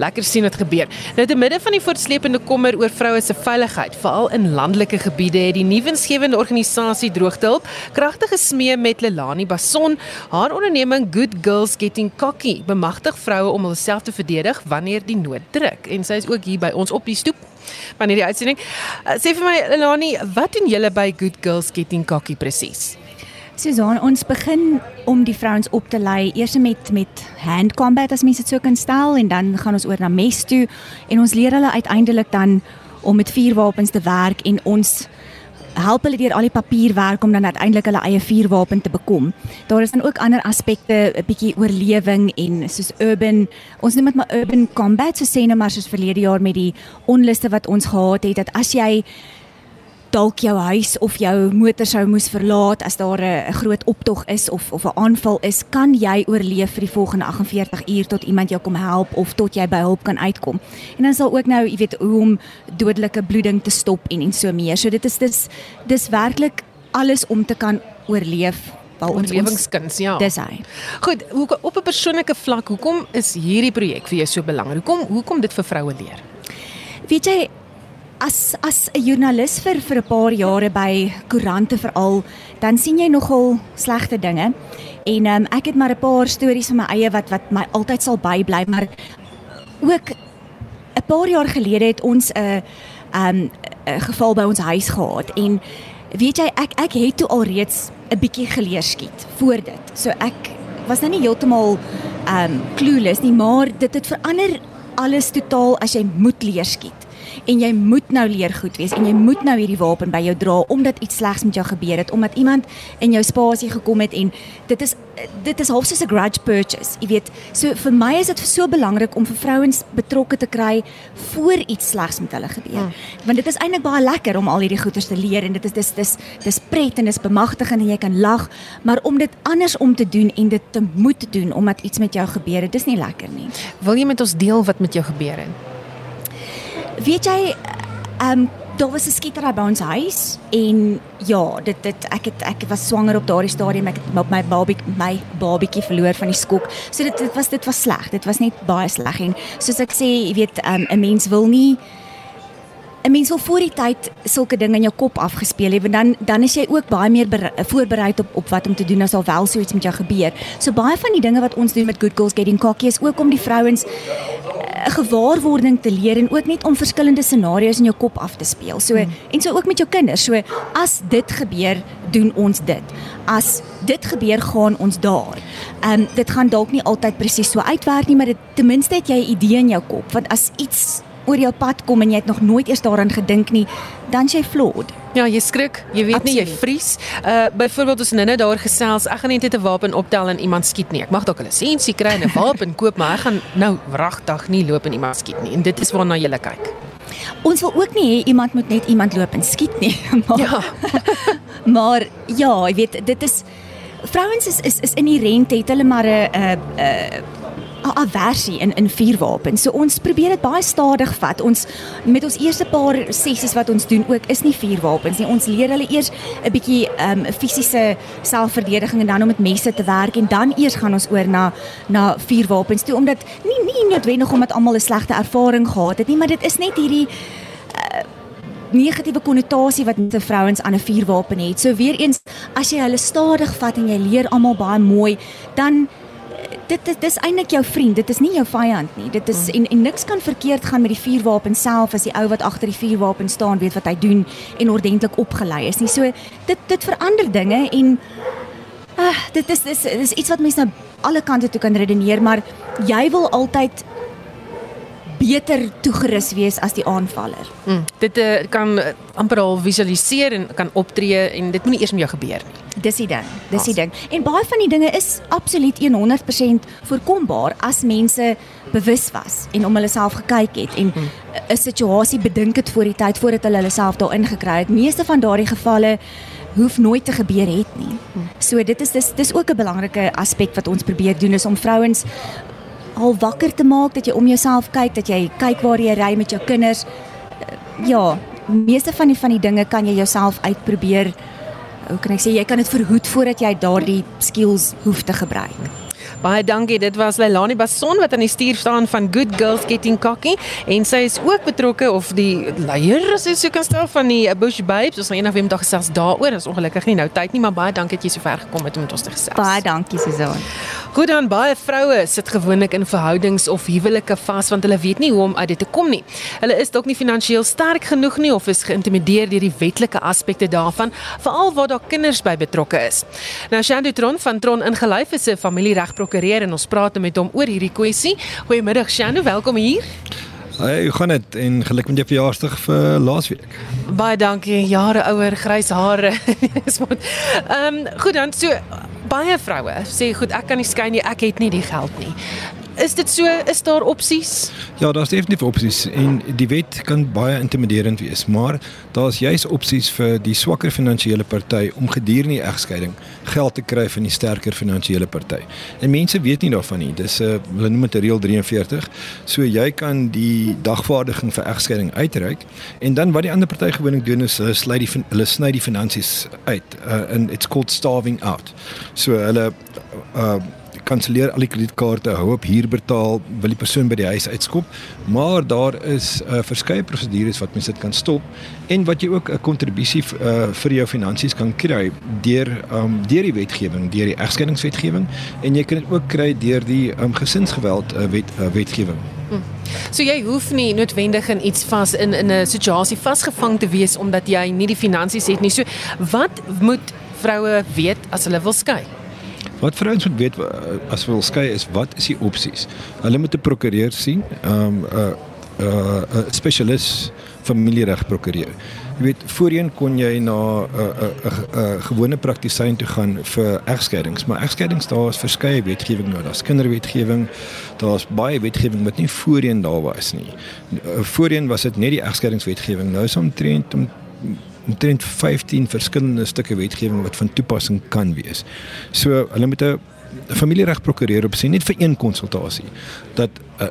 Speaker 3: lekker sien wat gebeur. Nou te midde van die voortsleepende kommer oor vroue se veiligheid, veral in landelike gebiede, het die nuwensgewende organisasie Droogtehulp kragtig gesmee met Lelani Bason, haar onderneming Good Girls Getting Cocky, bemagtig vroue om hulself te verdedig wanneer die nood druk. En sy is ook hier by ons op die stoep van hierdie uitsending. Uh, sê vir my Lani, wat doen julle by Good Girls Getting Cocky presies?
Speaker 16: Susan, ons begin om die vrouens op te lei eers met met hand combat as mense dit sou kan stel en dan gaan ons oor na mes toe en ons leer hulle uiteindelik dan om met vuurwapens te werk en ons help hulle deur al die papierwerk om dan uiteindelik hulle eie vuurwapen te bekom. Daar is dan ook ander aspekte, 'n bietjie oorlewing en soos urban, ons noem dit maar urban combat, so sê net maar soos verlede jaar met die onluste wat ons gehad het dat as jy dalk jou huis of jou motor sou moes verlaat as daar 'n groot optog is of of 'n aanval is, kan jy oorleef vir die volgende 48 uur tot iemand jou kom help of tot jy by hulp kan uitkom. En dan sal ook nou, jy weet, hoe om dodelike bloeding te stop en en so meer. So dit is dis dis werklik alles om te kan oorleef
Speaker 3: wel oorlewingskuns ja.
Speaker 16: Dis hy.
Speaker 3: Goed, hoe op 'n persoonlike vlak, hoekom is hierdie projek vir jou so belangrik? Hoekom hoekom dit vir vroue leer?
Speaker 16: Weet jy, as as 'n joernalis vir vir 'n paar jare by koerante veral, dan sien jy nogal slegte dinge. En um, ek het maar 'n paar stories van my eie wat wat my altyd sal bybly, maar ook 'n paar jaar gelede het ons 'n 'n 'n geval by ons huis gehad en weet jy ek ek het toe alreeds 'n bietjie geleer skiet voor dit. So ek was nou nie heeltemal um clueless nie, maar dit het verander alles totaal as jy moet leer skiet en jy moet nou leer goed wees en jy moet nou hierdie wapen by jou dra omdat iets slegs met jou gebeur het omdat iemand in jou spasie gekom het en dit is dit is half soos 'n grudge purchase jy weet. So vir my is dit so belangrik om vir vrouens betrokke te kry voor iets slegs met hulle gebeur. Hmm. want dit is eintlik baie lekker om al hierdie goeters te leer en dit is dis dis dis pret en dis bemagtigend en jy kan lag maar om dit anders om te doen en dit te moet doen omdat iets met jou gebeur het dis nie lekker nie.
Speaker 3: Wil jy met ons deel wat met jou gebeur het
Speaker 16: Weet jy, ehm um, daar was 'n skietery by ons huis en ja, dit dit ek het ek was swanger op daardie stadium, ek het my babie my babietjie verloor van die skok. So dit dit was dit was sleg. Dit was net baie sleg en soos ek sê, jy weet, ehm, 'n um, mens wil nie 'n mens wil voor die tyd sulke dinge in jou kop afgespeel het, want dan dan is jy ook baie meer voorberei op op wat om te doen as al wel so iets met jou gebeur. So baie van die dinge wat ons doen met Good Girls Getting Cocky is ook om die vrouens 'n uh, gewaarwording te leer en ook net om verskillende scenario's in jou kop af te speel. So hmm. en so ook met jou kinders. So as dit gebeur, doen ons dit. As dit gebeur, gaan ons daar. Ehm um, dit gaan dalk nie altyd presies so uitwerk nie, maar dit ten minste het jy 'n idee in jou kop want as iets oor jou pad kom en jy het nog nooit eers daaraan gedink nie, dan jy flawed.
Speaker 3: Ja, jy skrik, jy weet Absoluut. nie, jy vries. Uh byvoorbeeld as nou daar gesels, ek gaan net 'n wapen optel en iemand skiet nie. Ek mag dalk 'n lisensie kry en 'n wapen koop, maar ek gaan nou wragtig nie loop en iemand skiet nie. En dit is waarna jy kyk.
Speaker 16: Ons wil ook nie hê iemand moet net iemand loop en skiet nie. Maar, ja. maar ja, jy weet, dit is vrouens is is is inherent het hulle maar 'n 'n 'n aversie in in vuurwapens. So ons probeer dit baie stadig vat. Ons met ons eerste paar sessies wat ons doen ook is nie vuurwapens nie. Ons leer hulle eers 'n bietjie ehm um, fisiese selfverdediging en dan om met messe te werk en dan eers gaan ons oor na na vuurwapens toe omdat nie nie noodwendig omdat almal 'n slegte ervaring gehad het nie, maar dit is net hierdie uh, negatiewe konnotasie wat met vrouens aan 'n vuurwapen het. So weer eens, as jy hulle stadig vat en jy leer almal baie mooi, dan dit dit is eintlik jou vriend, dit is nie jou vyand nie. Dit is mm. en en niks kan verkeerd gaan met die vuurwapen self as die ou wat agter die vuurwapen staan weet wat hy doen en ordentlik opgelei is nie. So dit dit verander dinge en uh, dit is dis is iets wat mense nou alle kante toe kan redeneer, maar jy wil altyd beter toegerus wees as die aanvaller.
Speaker 3: Mm, dit uh, kan uh, amper al visualiseer en kan optree en dit moenie eers met jou gebeur nie.
Speaker 16: Dis die ding. Dis die ding. En baie van die dinge is absoluut 100% voorkombaar as mense bewus was en om hulle self gekyk het en mm. 'n situasie bedink het voor die tyd voordat hulle hulle self daarin gekry het. Meeste van daardie gevalle hoef nooit te gebeur het nie. Mm. So dit is dis dis ook 'n belangrike aspek wat ons probeer doen is om vrouens al wakker te maak dat jy om jouself kyk, dat jy kyk waar jy ry met jou kinders. Ja, meeste van die van die dinge kan jy jouself uitprobeer. Hoe kan ek sê jy kan dit verhoed voordat jy daardie skills hoef te gebruik.
Speaker 3: Baie dankie. Dit was Leilani Bason wat aan die stuur staan van Good Girls Getting Cocky en sy is ook betrokke of die leier as jy so kan stel van die Bush Babes. Ons gaan eendag weer met haar gesels daaroor. Ons ongelukkig nie nou tyd nie, maar baie dankie dat jy so ver gekom het om met ons te gesels.
Speaker 16: Baie dankie Susan.
Speaker 3: Goed dan baie vroue sit gewoonlik in verhoudings of huwelike vas want hulle weet nie hoe om uit dit te kom nie. Hulle is dalk nie finansiëel sterk genoeg nie of is geïntimideer deur die wetlike aspekte daarvan, veral waar daar kinders by betrokke is. Nou Shandu Tron van Tron ingelyf is 'n familieregprok prokureer en ons praat met hom oor hierdie kwessie. Goeiemiddag Shanu, welkom hier.
Speaker 17: Hey, hoe gaan dit? En geluk met jou verjaarsdag vir laasweek.
Speaker 3: Baie dankie. Jare ouer, grys hare. Ehm um, goed dan so baie vroue sê goed, ek kan nie skei nie, ek het nie die geld nie. Is dit so? Is daar opsies?
Speaker 17: Ja, daar's definitief opsies en die wet kan baie intimiderend wees, maar daar's juis opsies vir die swakker finansiële party om gedurende die egskeiding geld te kry van die sterker finansiële party. En mense weet nie daarvan nie. Dis 'n uh, hulle noem dit reël 43. So jy kan die dagvaardiging vir egskeiding uitreik en dan wat die ander party gewoonlik doen is hulle sny die hulle sny die finansies uit uh, and it's called starving out. So hulle uh kanselleer al die kredietkaarte, hou op huur betaal, wil die persoon by die huis uitskop, maar daar is 'n uh, verskeie prosedures wat mens dit kan stop en wat jy ook 'n kontribusie uh, vir jou finansies kan kry deur um, deur die wetgewing, deur die egskeidingswetgewing en jy kan dit ook kry deur die um, gesinsgeweld uh, wet uh, wetgewing.
Speaker 3: Hm. So jy hoef nie noodwendig in iets vas in in 'n situasie vasgevang te wees omdat jy nie die finansies het nie. So wat moet vroue weet as hulle wil skei?
Speaker 17: Wat vrouens moet weet as wil skei is wat is die opsies? Hulle moet 'n prokureur sien, 'n um, 'n uh, 'n uh, uh, spesialis familiereg prokureur. Jy weet, voorheen kon jy na 'n 'n 'n gewone praktisyn toe gaan vir egskeidings, maar egskeidings daar is verskeie wetgewing nou, daar's kinderwetgewing, daar's baie wetgewing wat nie voorheen daar was nie. Voorheen was dit net die egskeidingswetgewing. Nou is omtrent om omtrent 15 verskillende stukke wetgewing wat van toepassing kan wees. So hulle moet 'n familiereg prokureur op sien net vir een konsultasie dat uh,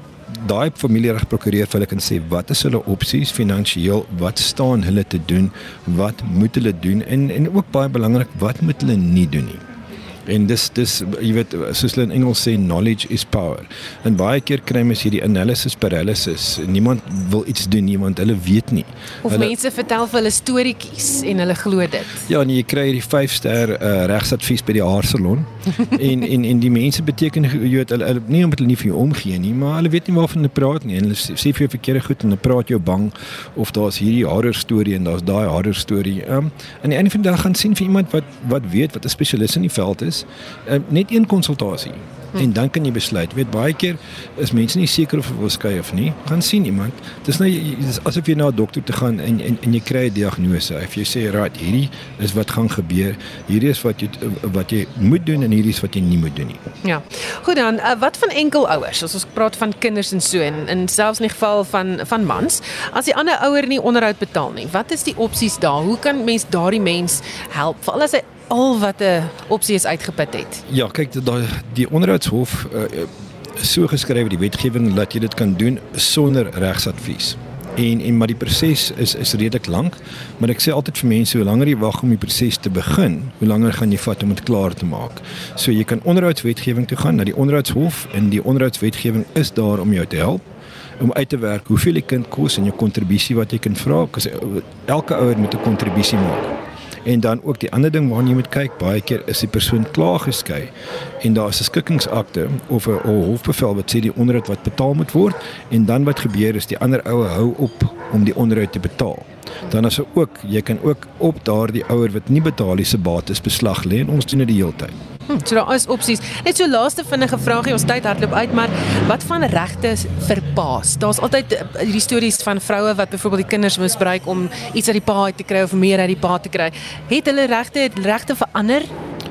Speaker 17: daai familiereg prokureur vir hulle kan sê wat is hulle opsies finansiëel, wat staan hulle te doen, wat moet hulle doen en en ook baie belangrik wat moet hulle nie doen nie. En dis dis jy weet soos hulle in Engels sê knowledge is power. En baie keer kry mens hierdie analysis paralysis. Niemand wil iets doen nie want hulle weet nie.
Speaker 3: Of
Speaker 17: hulle,
Speaker 3: mense vertel vir hulle storieetjies en hulle glo dit.
Speaker 17: Ja, en jy kry hierdie 5 ster uh, regsadvies by die haarsalon. en en en die mense beteken jy weet hulle, hulle nie omdat hulle nie vir jou omgee nie, maar hulle weet nie waarvan hulle praat nie. En hulle sê vir jou verkeerde goed en hulle praat jou bang of daar's hierdie horror storie en daar's daai horror storie. Ehm um, en die einde van die dag gaan sien vir iemand wat wat weet wat 'n spesialis in die veld is uh, net een konsultasie hm. en dan kan jy besluit. Weet baie keer is mense nie seker of hulle wil skei of nie. Gaan sien iemand. Dis nou dis asof jy na 'n dokter toe gaan en en en jy kry 'n diagnose. As jy sê, "Right, hierdie is wat gaan gebeur. Hierdie is wat jy wat jy moet doen en hierdie is wat jy nie moet doen nie."
Speaker 3: Ja. Goed dan, uh, wat van enkelouers? As ons praat van kinders en so en in selfs in die geval van van mans, as die ander ouer nie onderhoud betaal nie, wat is die opsies daar? Hoe kan mens daardie mens help? Veral as hy al wat 'n opsie is uitgeput het.
Speaker 17: Ja, kyk daai die onderhoudshof uh, so geskryf die wetgewing dat jy dit kan doen sonder regsadvies. En en maar die proses is is redelik lank, maar ek sê altyd vir mense hoe langer jy wag om die proses te begin, hoe langer gaan jy vat om dit klaar te maak. So jy kan onderhoudswetgewing toe gaan na die onderhoudshof en die onderhoudswetgewing is daar om jou te help om uit te werk hoeveel die kind kos en jou kontribusie wat jy kan vra, elke ouer moet 'n kontribusie maak. En dan ook die ander ding waarna jy moet kyk, baie keer is die persoon klaar geskei en daar is 'n skikkingsakte of 'n hofbevel wat sê die onderhoud wat betaal moet word en dan wat gebeur is die ander ouer hou op om die onderhoud te betaal. Dan is er ook jy kan ook op daardie ouer wat nie betaal die se bates beslag lê en ons doen dit die hele tyd.
Speaker 3: Hm, so daar is opsies. Net so laaste vinnige vraagie, ons tyd hardloop uit, maar wat van regte vir paas? Daar's altyd eh, hierdie stories van vroue wat byvoorbeeld die kinders misbruik om iets uit die pa uit te kry of meer uit die pa te kry. Het hulle regte regte verander?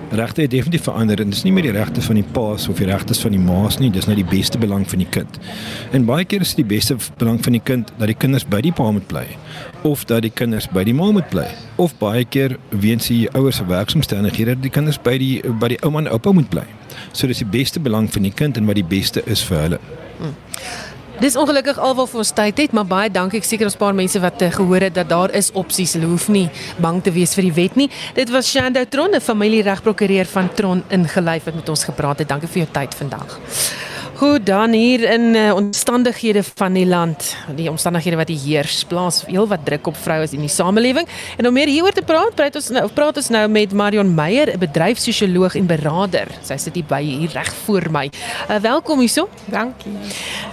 Speaker 17: Regte het definitief verander en dis nie meer die regte van die paas of die regtes van die maas nie, dis nou die beste belang van die kind. En baie keer is dit die beste belang van die kind dat die kinders by die pa moet bly of dat die kinders by die ma moet bly of baie keer weens die ouers se werksomstandighede dat die kinders by die by die ouma en oupa moet bly. So dis die beste belang van die kind en wat die beste is vir hulle. Hmm.
Speaker 3: Dis ongelukkig alwaar vir ons tyd het, maar baie dankie. Ek seker ons paar mense wat uh, gehoor het dat daar is opsies. Hulle hoef nie bang te wees vir die wet nie. Dit was Shando Tron, 'n familieregprokureur van Tron ingelyf wat met ons gepraat het. Dankie vir jou tyd vandag. Goed dan hier in uh, omstandighede van die land, die omstandighede wat hier heers, plaas heel wat druk op vrouens in die samelewing. En om meer hieroor te praat, praat ons nou praat ons nou met Marion Meyer, 'n bedryfssosioloog en beraader. Sy sit hier by hier reg voor my. Uh, welkom hierso.
Speaker 18: Dankie.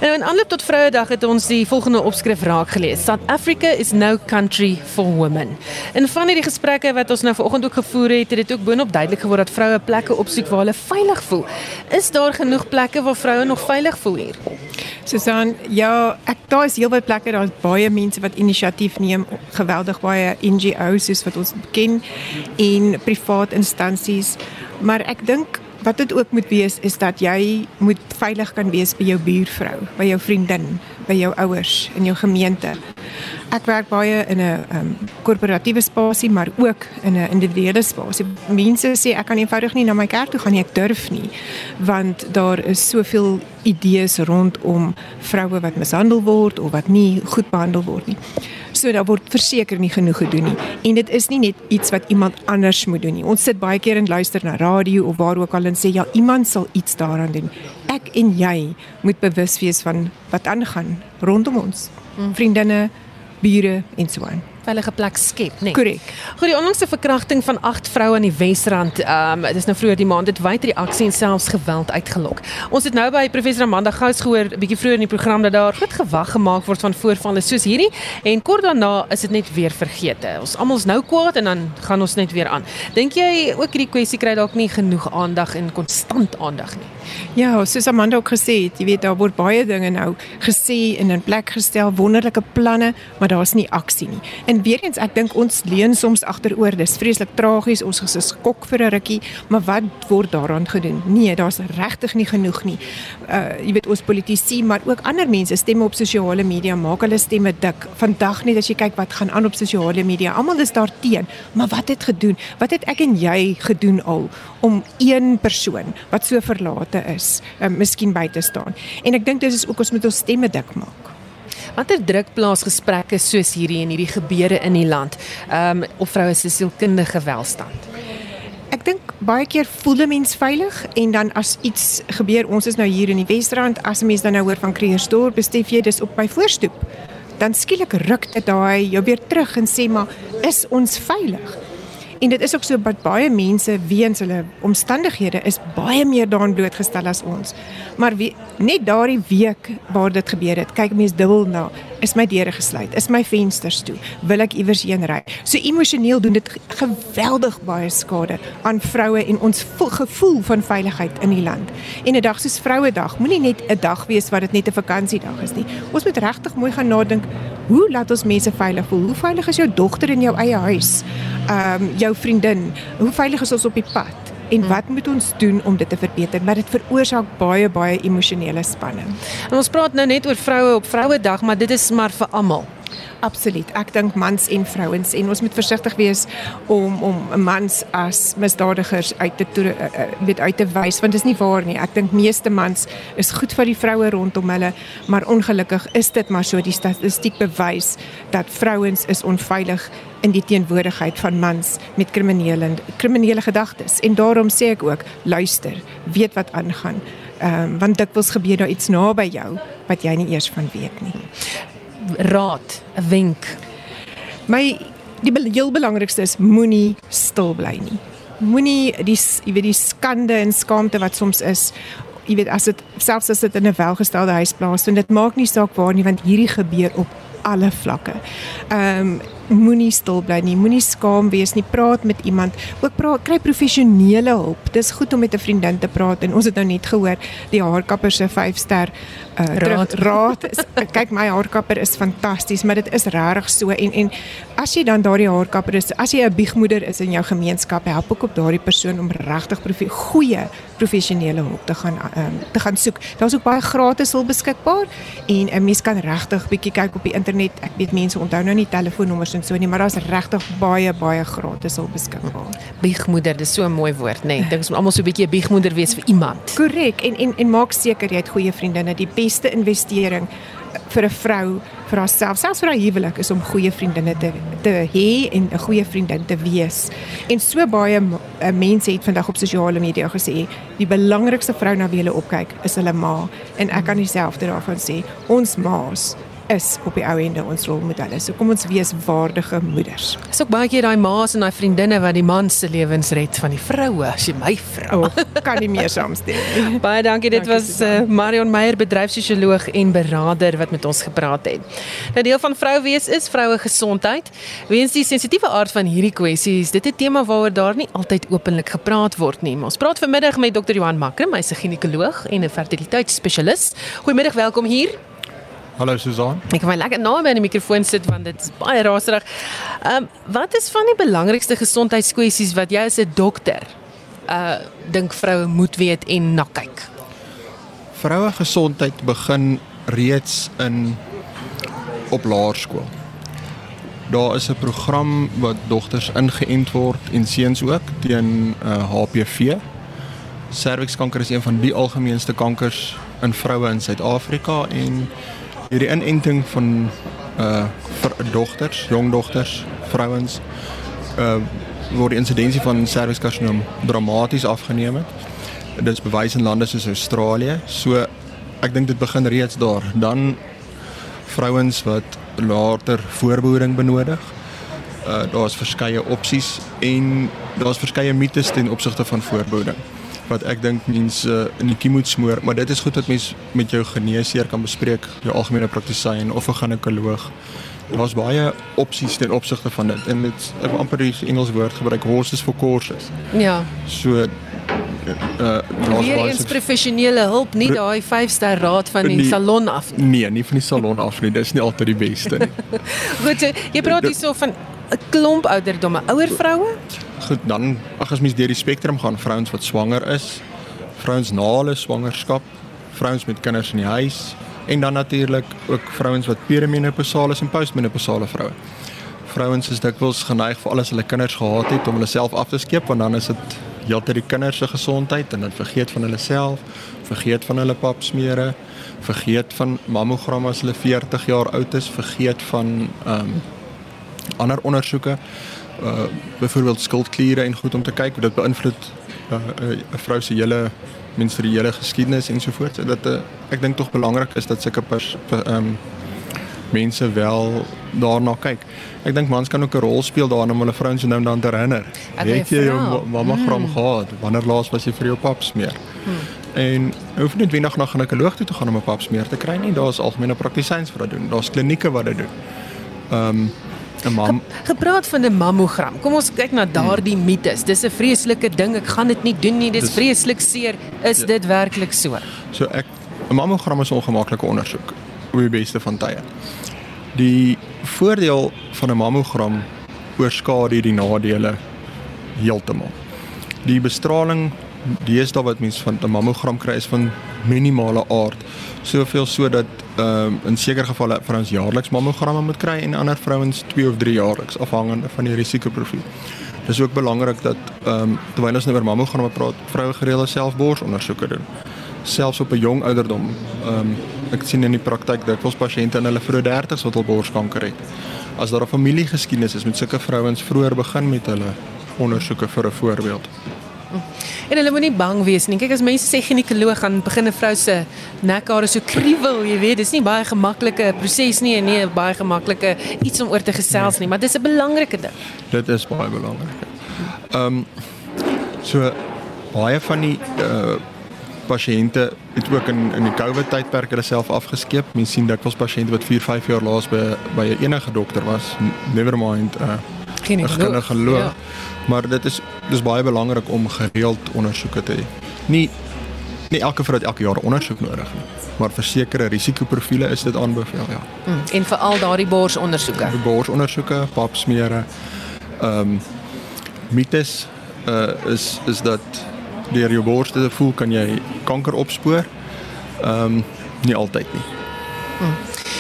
Speaker 3: Nou in aanloop tot Vrouedag het ons die volgende opskrif raak gelees. South Africa is no country for women. En van hierdie gesprekke wat ons nou vanoggend ook gevoer het, het dit ook boonop duidelik geword dat vroue plekke opsoek waar hulle veilig voel. Is daar genoeg plekke waar vroue nog veilig voel hier?
Speaker 18: Susan, ja, ek daar is heelwat plekke, daar's baie mense wat inisiatief neem, geweldig baie NGO's soos wat ons ken en privaat instansies, maar ek dink wat dit ook moet wees is dat jy moet veilig kan wees by jou buurvrou, by jou vriendin, by jou ouers in jou gemeente. Ek werk baie in 'n um, korporatiewe spasie, maar ook in 'n individuele spasie. Mense sê ek kan eenvoudig nie na my kerk toe gaan nie, ek durf nie, want daar is soveel idees rondom vroue wat mishandel word of wat nie goed behandel word nie. So daar word verseker nie genoeg gedoen nie. En dit is nie net iets wat iemand anders moet doen nie. Ons sit baie keer en luister na radio of waar ook al en sê ja, iemand sal iets daaraan doen. Ek en jy moet bewus wees van wat aangaan rondom ons. Vriendinne, bure en so aan
Speaker 3: veilige plek skep, né? Nee.
Speaker 18: Korrek.
Speaker 3: Goed, die onlangse verkrachting van 8 vroue aan die Wesrand, ehm um, dis nou vroeër die maand, dit wyd reaksie en selfs geweld uitgelok. Ons het nou by professor Amanda Gous gehoor 'n bietjie vroeër in die program dat daar groot gewag gemaak word van voorvalle soos hierdie en kort daarna is dit net weer vergete. Ons almal is nou kwaad en dan gaan ons net weer aan. Dink jy ook hierdie kwessie kry dalk nie genoeg aandag en konstant aandag nie?
Speaker 18: Ja, soos Amanda ook gesê het, jy weet daar word baie dinge nou gesê en in plek gestel, wonderlike planne, maar daar's nie aksie nie. En weer eens, ek dink ons leun soms agteroor. Dis vreeslik tragies. Ons is geskok vir 'n rukkie, maar wat word daaraan gedoen? Nee, daar's regtig nie genoeg nie. Uh jy weet ons politici, maar ook ander mense stemme op sosiale media maak hulle stemme dik. Vandag net as jy kyk wat gaan aan op sosiale media, almal is daar teen. Maar wat het gedoen? Wat het ek en jy gedoen al om een persoon wat so verlate is, uh, miskien by te staan? En ek dink dis is ook ons moet ons stemme dik maak.
Speaker 3: Watter druk plaas gesprekke soos hierdie en hierdie gebeure in die land um op vroue se sielkundige welstand?
Speaker 18: Ek dink baie keer voel 'n mens veilig en dan as iets gebeur, ons is nou hier in die Wesrand, as 'n mens dan nou hoor van Kreersdorp, besef jy dis op my voorstoep. Dan skielik ruk dit daai jou weer terug en sê maar, is ons veilig? En dit is ook so dat baie mense weens hulle omstandighede is baie meer daaraan blootgestel as ons. Maar wie, net daardie week waar dit gebeur het, kyk mense dubbel na, is my deure gesluit, is my vensters toe, wil ek iewers heen ry. So emosioneel doen dit geweldig baie skade aan vroue en ons gevoel van veiligheid in die land. En 'n dag soos Vrouedag moenie net 'n dag wees wat dit net 'n vakansiedag is nie. Ons moet regtig mooi gaan nadink, hoe laat ons mense veilig voel? Hoe veilig is jou dogter in jou eie huis? Ehm um, jou vriendin, hoe veilig is ons op die pad? En hmm. wat moet ons doen om dit te verbeter? Maar dit veroorsaak baie baie emosionele spanning.
Speaker 3: En ons praat nou net oor vroue op Vrouedag, maar dit is maar vir almal.
Speaker 18: Absoluut. Ek dink mans en vrouens en ons moet versigtig wees om om mans as misdadigers uit te toer, uh, weet uit te wys want dit is nie waar nie. Ek dink meeste mans is goed vir die vroue rondom hulle, maar ongelukkig is dit maar so die statistiek bewys dat vrouens is onveilig in die teenwoordigheid van mans met kriminele kriminele gedagtes. En daarom sê ek ook, luister, weet wat aangaan. Ehm um, want dit wil gebeur daar iets naby jou wat jy nie eers van weet nie
Speaker 3: raad, 'n wenk.
Speaker 18: My die heel belangrikste is moenie stil bly nie. Moenie die jy weet die skande en skaamte wat soms is jy weet as dit selfs as dit in 'n welgestelde huis plaas en dit maak nie saak waar nie want hierdie gebeur op alle vlakke. Ehm um, moenie stil bly nie, moenie skaam wees nie, praat met iemand. Ook praat kry professionele hulp. Dis goed om met 'n vriendin te praat en ons het nou net gehoor die haarkapper se 5-ster uh, raad raad is kyk my haarkapper is fantasties, maar dit is regtig so en en as jy dan daardie haarkapper is, as jy 'n biegmoeder is in jou gemeenskap, help ook op daardie persoon om regtig profe goeie professionele hulp te gaan um, te gaan soek. Daar's ook baie gratis hulp beskikbaar en 'n mens kan regtig bietjie kyk op die internet. Ek weet mense onthou nou nie telefoonnommers en so nie, maar daar's regtig baie baie gratis hulp beskikbaar.
Speaker 3: Biegmoeder, dis so 'n mooi woord, nê. Nee. Ek dink ons moet almal so 'n bietjie 'n biegmoeder wees vir iemand.
Speaker 18: Korrek. En en en maak seker jy het goeie vriendinne. Die beste investering vir 'n vrou vir haarself, selfs vir haar huwelik is om goeie vriendinne te te hê en 'n goeie vriendin te wees. En so baie uh, mense het vandag op sosiale media gesê, die belangrikste vrou na wie hulle opkyk is hulle ma en ek kan dieselfde daarvan sê. Ons ma's is op die ou ende ons rolmodelle. So kom ons wees waardige moeders.
Speaker 3: Dis ook baie keer daai ma's en daai vriendinne wat die man se lewens red van die vroue, as jy my vra.
Speaker 18: Oh, kan nie meer saamstem nie.
Speaker 3: baie dankie. Dit
Speaker 18: Dankie,
Speaker 3: was uh, Marion Meyer, bedryfssosioloog en beraader wat met ons gepraat het. Nou deel van vrou wees is vroue gesondheid. Weens die sensitiewe aard van hierdie kwessie is dit 'n tema waaroor daar nie altyd openlik gepraat word nie. Maar ons praat vanmiddag met Dr. Johan Makrim, hy's 'n ginekoloog en 'n fertiliteitsspesialis. Goeiemiddag, welkom hier.
Speaker 19: Hallo Susan.
Speaker 3: Ek kan my lekker naby aan die mikrofoon sit want dit is baie raserig. Ehm um, wat is van die belangrikste gesondheidskwessies wat jy as 'n dokter uh dink vroue moet weet en na kyk?
Speaker 19: Vroue gesondheid begin reeds in op laerskool. Daar is 'n program wat dogters ingeënt word en seuns ook teen uh, HPV. Servikskanker is een van die algemeenste kankers in vroue in Suid-Afrika en hierdie inenting van uh vir dogters, jong dogters, vrouens uh word die insidensie van serviskarsinoom dramaties afgeneem het. Dit is bewys in lande soos Australië. So ek dink dit begin reeds daar. Dan vrouens wat later voorbehoeding benodig. Uh daar's verskeie opsies en daar's verskeie ten opsigte van voorbehoeding wat ek dink mense uh, in die kiem moet smoor, maar dit is goed dat mens met jou geneesheer kan bespreek, jou algemene praktisyn of 'n ginekoloog. Daar's baie opsies ten opsigte van dit en ek wil amper die Engels woord gebruik horses for courses.
Speaker 3: Ja.
Speaker 19: So uh
Speaker 3: Weer
Speaker 19: baie
Speaker 3: eens
Speaker 19: suks-
Speaker 3: professionele hulp, nie
Speaker 19: Re-
Speaker 3: daai 5-ster raad van die
Speaker 19: Nee.
Speaker 3: salon af nie.
Speaker 19: Nee, nie van die salon af nie. Dis nie altyd die beste nie.
Speaker 3: Goed, so, jy praat
Speaker 19: Dit-
Speaker 3: hierso van 'n klomp ouderdomme, ouer vroue?
Speaker 19: Goed, dan ag as mens deur die spektrum gaan, vrouens wat swanger is, vrouens na hulle swangerskap, vrouens met kinders in die huis en dan natuurlik ook vrouens wat perimenopausale en postmenopausale vroue. Vrouens is dikwels geneig vir alles hulle kinders gehad het om hulle self af te skeep want dan is dit heeltyd die kinders se gesondheid en dan vergeet van hulle self, vergeet van hulle papsmere, vergeet van mammogram as hulle 40 jaar oud is, vergeet van ehm um, ander ondersoeke uh byvoorbeeld skildkliere en goed om te kyk hoe dit beïnvloed uh, uh, 'n vrou se hele menstruele geskiedenis ensovoorts. Dat uh, ek dink tog belangrik is dat sulke pers ehm um, mense wel daarna kyk. Ek dink mans kan ook 'n rol speel daarin om hulle vrouens nou en dan te herinner. Het jy jou
Speaker 3: vra.
Speaker 19: ma- mammogram
Speaker 3: Mm.
Speaker 19: gehad? Wanneer laas was jy vir jou pap smeer? En jy hoef nie noodwendig na 'n ginekoloog toe te gaan om 'n pap smeer te kry nie. Daar's algemene praktisyns wat dit doen. Daar's klinieke wat dit doen. Ehm um, 'n mam
Speaker 3: Gepraat van 'n mammogram. Kom ons kyk na daardie mites. Dis 'n vreeslike ding. Ek gaan dit nie doen nie. Dis
Speaker 19: Dis-
Speaker 3: vreeslik seer. Is
Speaker 19: Ja.
Speaker 3: dit werklik so?
Speaker 19: So ek 'n mammogram is 'n ongemaklike ondersoek op die beste van tye. Die voordeel van 'n mammogram oorskadu die nadele heeltemal. Die bestraling deesdae wat mense van 'n mammogram kry is van minimale aard. Soveel sodat ehm um, in sekere gevalle vrouens jaarliks mammogramme moet kry en ander vrouens 2 of 3 jaarliks afhangende van die risikoprofiel. Dis ook belangrik dat ehm um, terwyl ons nou oor mammogramme praat, vroue gereelde selfborsondersoeke doen. Selfs op 'n jong ouderdom. Ehm um, ek sien in die praktyk dikwels pasiënte in hulle vroeë 30's wat al borskanker het. As daar 'n familiegeskiedenis is met sulke vrouens vroeër begin met hulle ondersoeke vir 'n voorbeeld.
Speaker 3: En hulle moenie bang wees nie. Kyk as mense sê ginekoloog gaan begin 'n vrou se nekhare so kriewel, jy weet, dis nie baie gemaklike proses nie en nie 'n baie gemaklike iets om oor te gesels nie, maar dis 'n belangrike ding.
Speaker 19: Dit is baie belangrik. Ehm um, so baie van die uh pasiënte het ook in in die COVID tydperk hulle self afgeskeep. Mens sien dikwels pasiënte wat 4, 5 jaar laas by by enige dokter was, never mind 'n uh, 'n
Speaker 3: Ginekoloog,
Speaker 19: ginekoloog.
Speaker 3: ja.
Speaker 19: Maar dit is dis baie belangrik om gereeld ondersoeke te hê. Nie nie elke vrou het elke jaar ondersoek nodig nie, maar vir sekere risikoprofiele is dit aanbeveel, ja.
Speaker 3: Mm. En veral daardie borsondersoeke.
Speaker 19: Die borsondersoeke, papsmere. Ehm um, mites uh is is dat deur jou bors te voel kan jy kanker opspoor. Ehm um, nie altyd nie.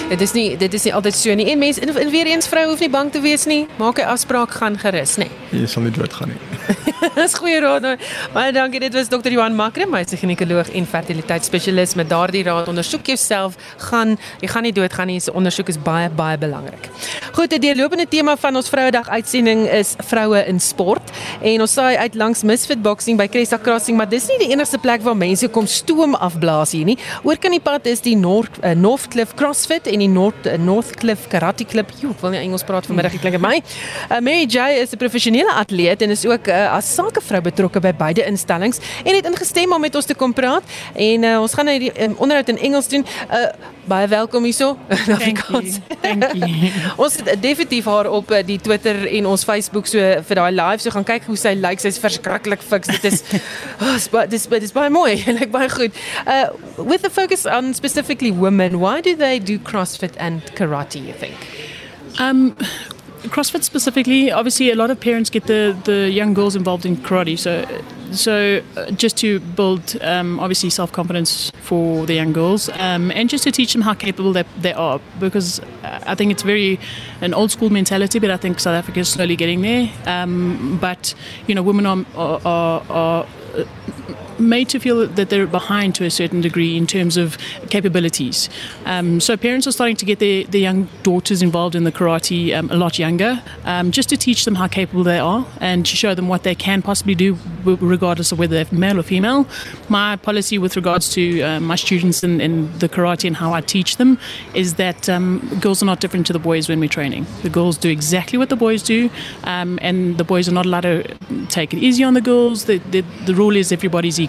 Speaker 3: Dit is nie dit is nie altyd so nie. En mense en, en weer eens vrou hoef nie bang te wees nie. Maak 'n afspraak gaan gerus, nê.
Speaker 19: Jy sal nie doodgaan nie.
Speaker 3: Dis goeie raad. nou. Baie dankie. Dit was Dr. Johan Makram, hy's 'n ginekoloog en fertiliteitsspesialis met daardie raad. Ondersoek jouself, gaan jy gaan nie doodgaan nie. Se ondersoek is baie baie belangrik. Goed, die deurlopende tema van ons Vrouedag uitsending is vroue in sport en ons saai uit langs Misfit Boxing by Cresta Crossing, maar dis nie die enigste plek waar mense kom stoom afblaas hier nie. Oor kan die pad is die North uh, Northcliffe CrossFit en die North Northcliffe Karate Klub. Jo, ek wil nie Engels praat vanmiddag, ek klink my. Uh, Mary J is 'n professionele atleet en is ook uh, as sakevrou betrokke by beide instellings en het ingestem om met ons te kom praat en uh, ons gaan nou die um, onderhoud in Engels doen. Uh, baie welkom hierso in Afrikaans.
Speaker 20: You.
Speaker 3: ons het definitief haar op die Twitter en ons Facebook so vir daai live so gaan kyk hoe sy lyk. Sy's verskriklik fiks. Dit is oh, dis dis baie mooi. Lyk baie goed. Uh with the focus on specifically women, why do they do CrossFit and karate, you think?
Speaker 20: Um, CrossFit specifically, obviously, a lot of parents get the, the young girls involved in karate. So, so uh, just to build um, obviously self confidence for the young girls, um, and just to teach them how capable they, they are, because I think it's very an old school mentality, but I think South Africa is slowly getting there. Um, but you know, women are are, are, are made to feel that they're behind to a certain degree in terms of capabilities. Um, so parents are starting to get their, their young daughters involved in the karate um, a lot younger, um, just to teach them how capable they are and to show them what they can possibly do, regardless of whether they're male or female. My policy with regards to uh, my students in, the karate and how I teach them is that um, girls are not different to the boys when we're training. The girls do exactly what the boys do, um, and the boys are not allowed to take it easy on the girls. The, the, the rule is everybody's equal.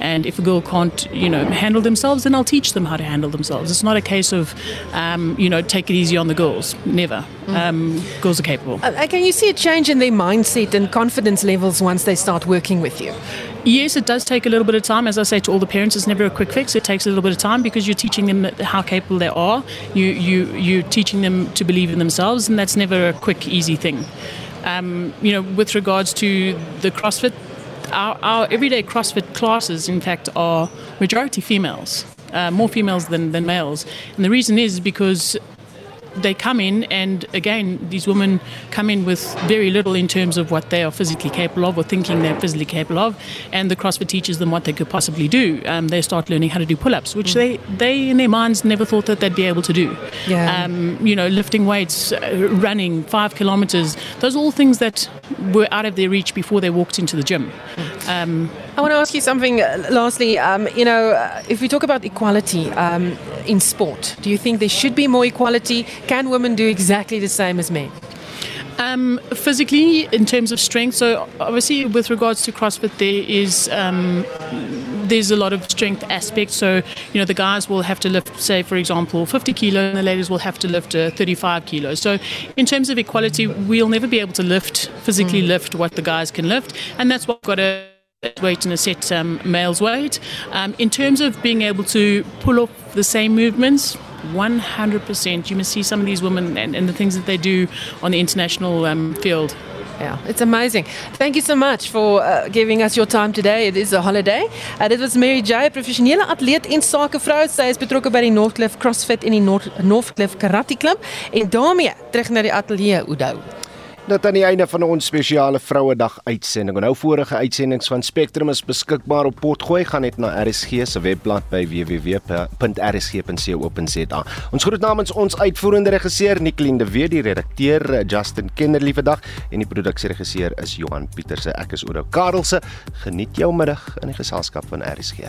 Speaker 20: And if a girl can't, you know, handle themselves, then I'll teach them how to handle themselves. It's not a case of, um, you know, take it easy on the girls. Never. Mm. Um, girls are capable.
Speaker 3: Uh, can you see a change in their mindset and confidence levels once they start working with you?
Speaker 20: Yes, it does take a little bit of time. As I say to all the parents, it's never a quick fix. It takes a little bit of time because you're teaching them how capable they are. You you you're teaching them to believe in themselves, and that's never a quick, easy thing. Um, you know, with regards to the CrossFit our, our everyday CrossFit classes, in fact, are majority females, uh, more females than, than males. And the reason is because they come in, and again, these women come in with very little in terms of what they are physically capable of or thinking they're physically capable of, and the CrossFit teaches them what they could possibly do. Um, they start learning how to do pull-ups, which mm. they, they in their minds never thought that they'd be able to do.
Speaker 3: Yeah.
Speaker 20: Um, you know, lifting weights, uh, running five kilometers. Those are all things that were out of their reach before they walked into the gym. Um,
Speaker 3: I want to ask you something. Uh, lastly, um, you know, uh, if we talk about equality um, in sport, do you think there should be more equality? Can women do exactly the same as men?
Speaker 20: Um, physically, in terms of strength, so obviously with regards to CrossFit, there is um, there's a lot of strength aspects. So you know the guys will have to lift, say for example, 50 kilo, and the ladies will have to lift uh, 35 kilos. So in terms of equality, we'll never be able to lift physically mm. lift what the guys can lift, and that's what got a weight and a set um, male's weight. Um, in terms of being able to pull off the same movements, 100%. You must see some of these women and, and the things that they do on the international um, field.
Speaker 3: Yeah, it's amazing. Thank you so much for uh, giving us your time today. It is a holiday. Uh, dit was Mary J, professionele atleet en sakevrou. Sy is betrokke by die Northcliffe CrossFit en die North, Northcliffe Karate Club en daarmee terug na die ateljee Oudo.
Speaker 2: Dit aan die einde van ons spesiale Vrouedag uitsending. Nou vorige uitsendings van Spectrum is beskikbaar op Potgooi. Gaan net na RSG se webblad by www.rsg.co.za. Ons groet namens ons uitvoerende regisseur Nicoline de Wet, die redakteur Justin Kennerly vandag en die produksieregisseur is Johan Pieterse. Ek is Oudo Karelse. Geniet jou middag in die geselskap van RSG.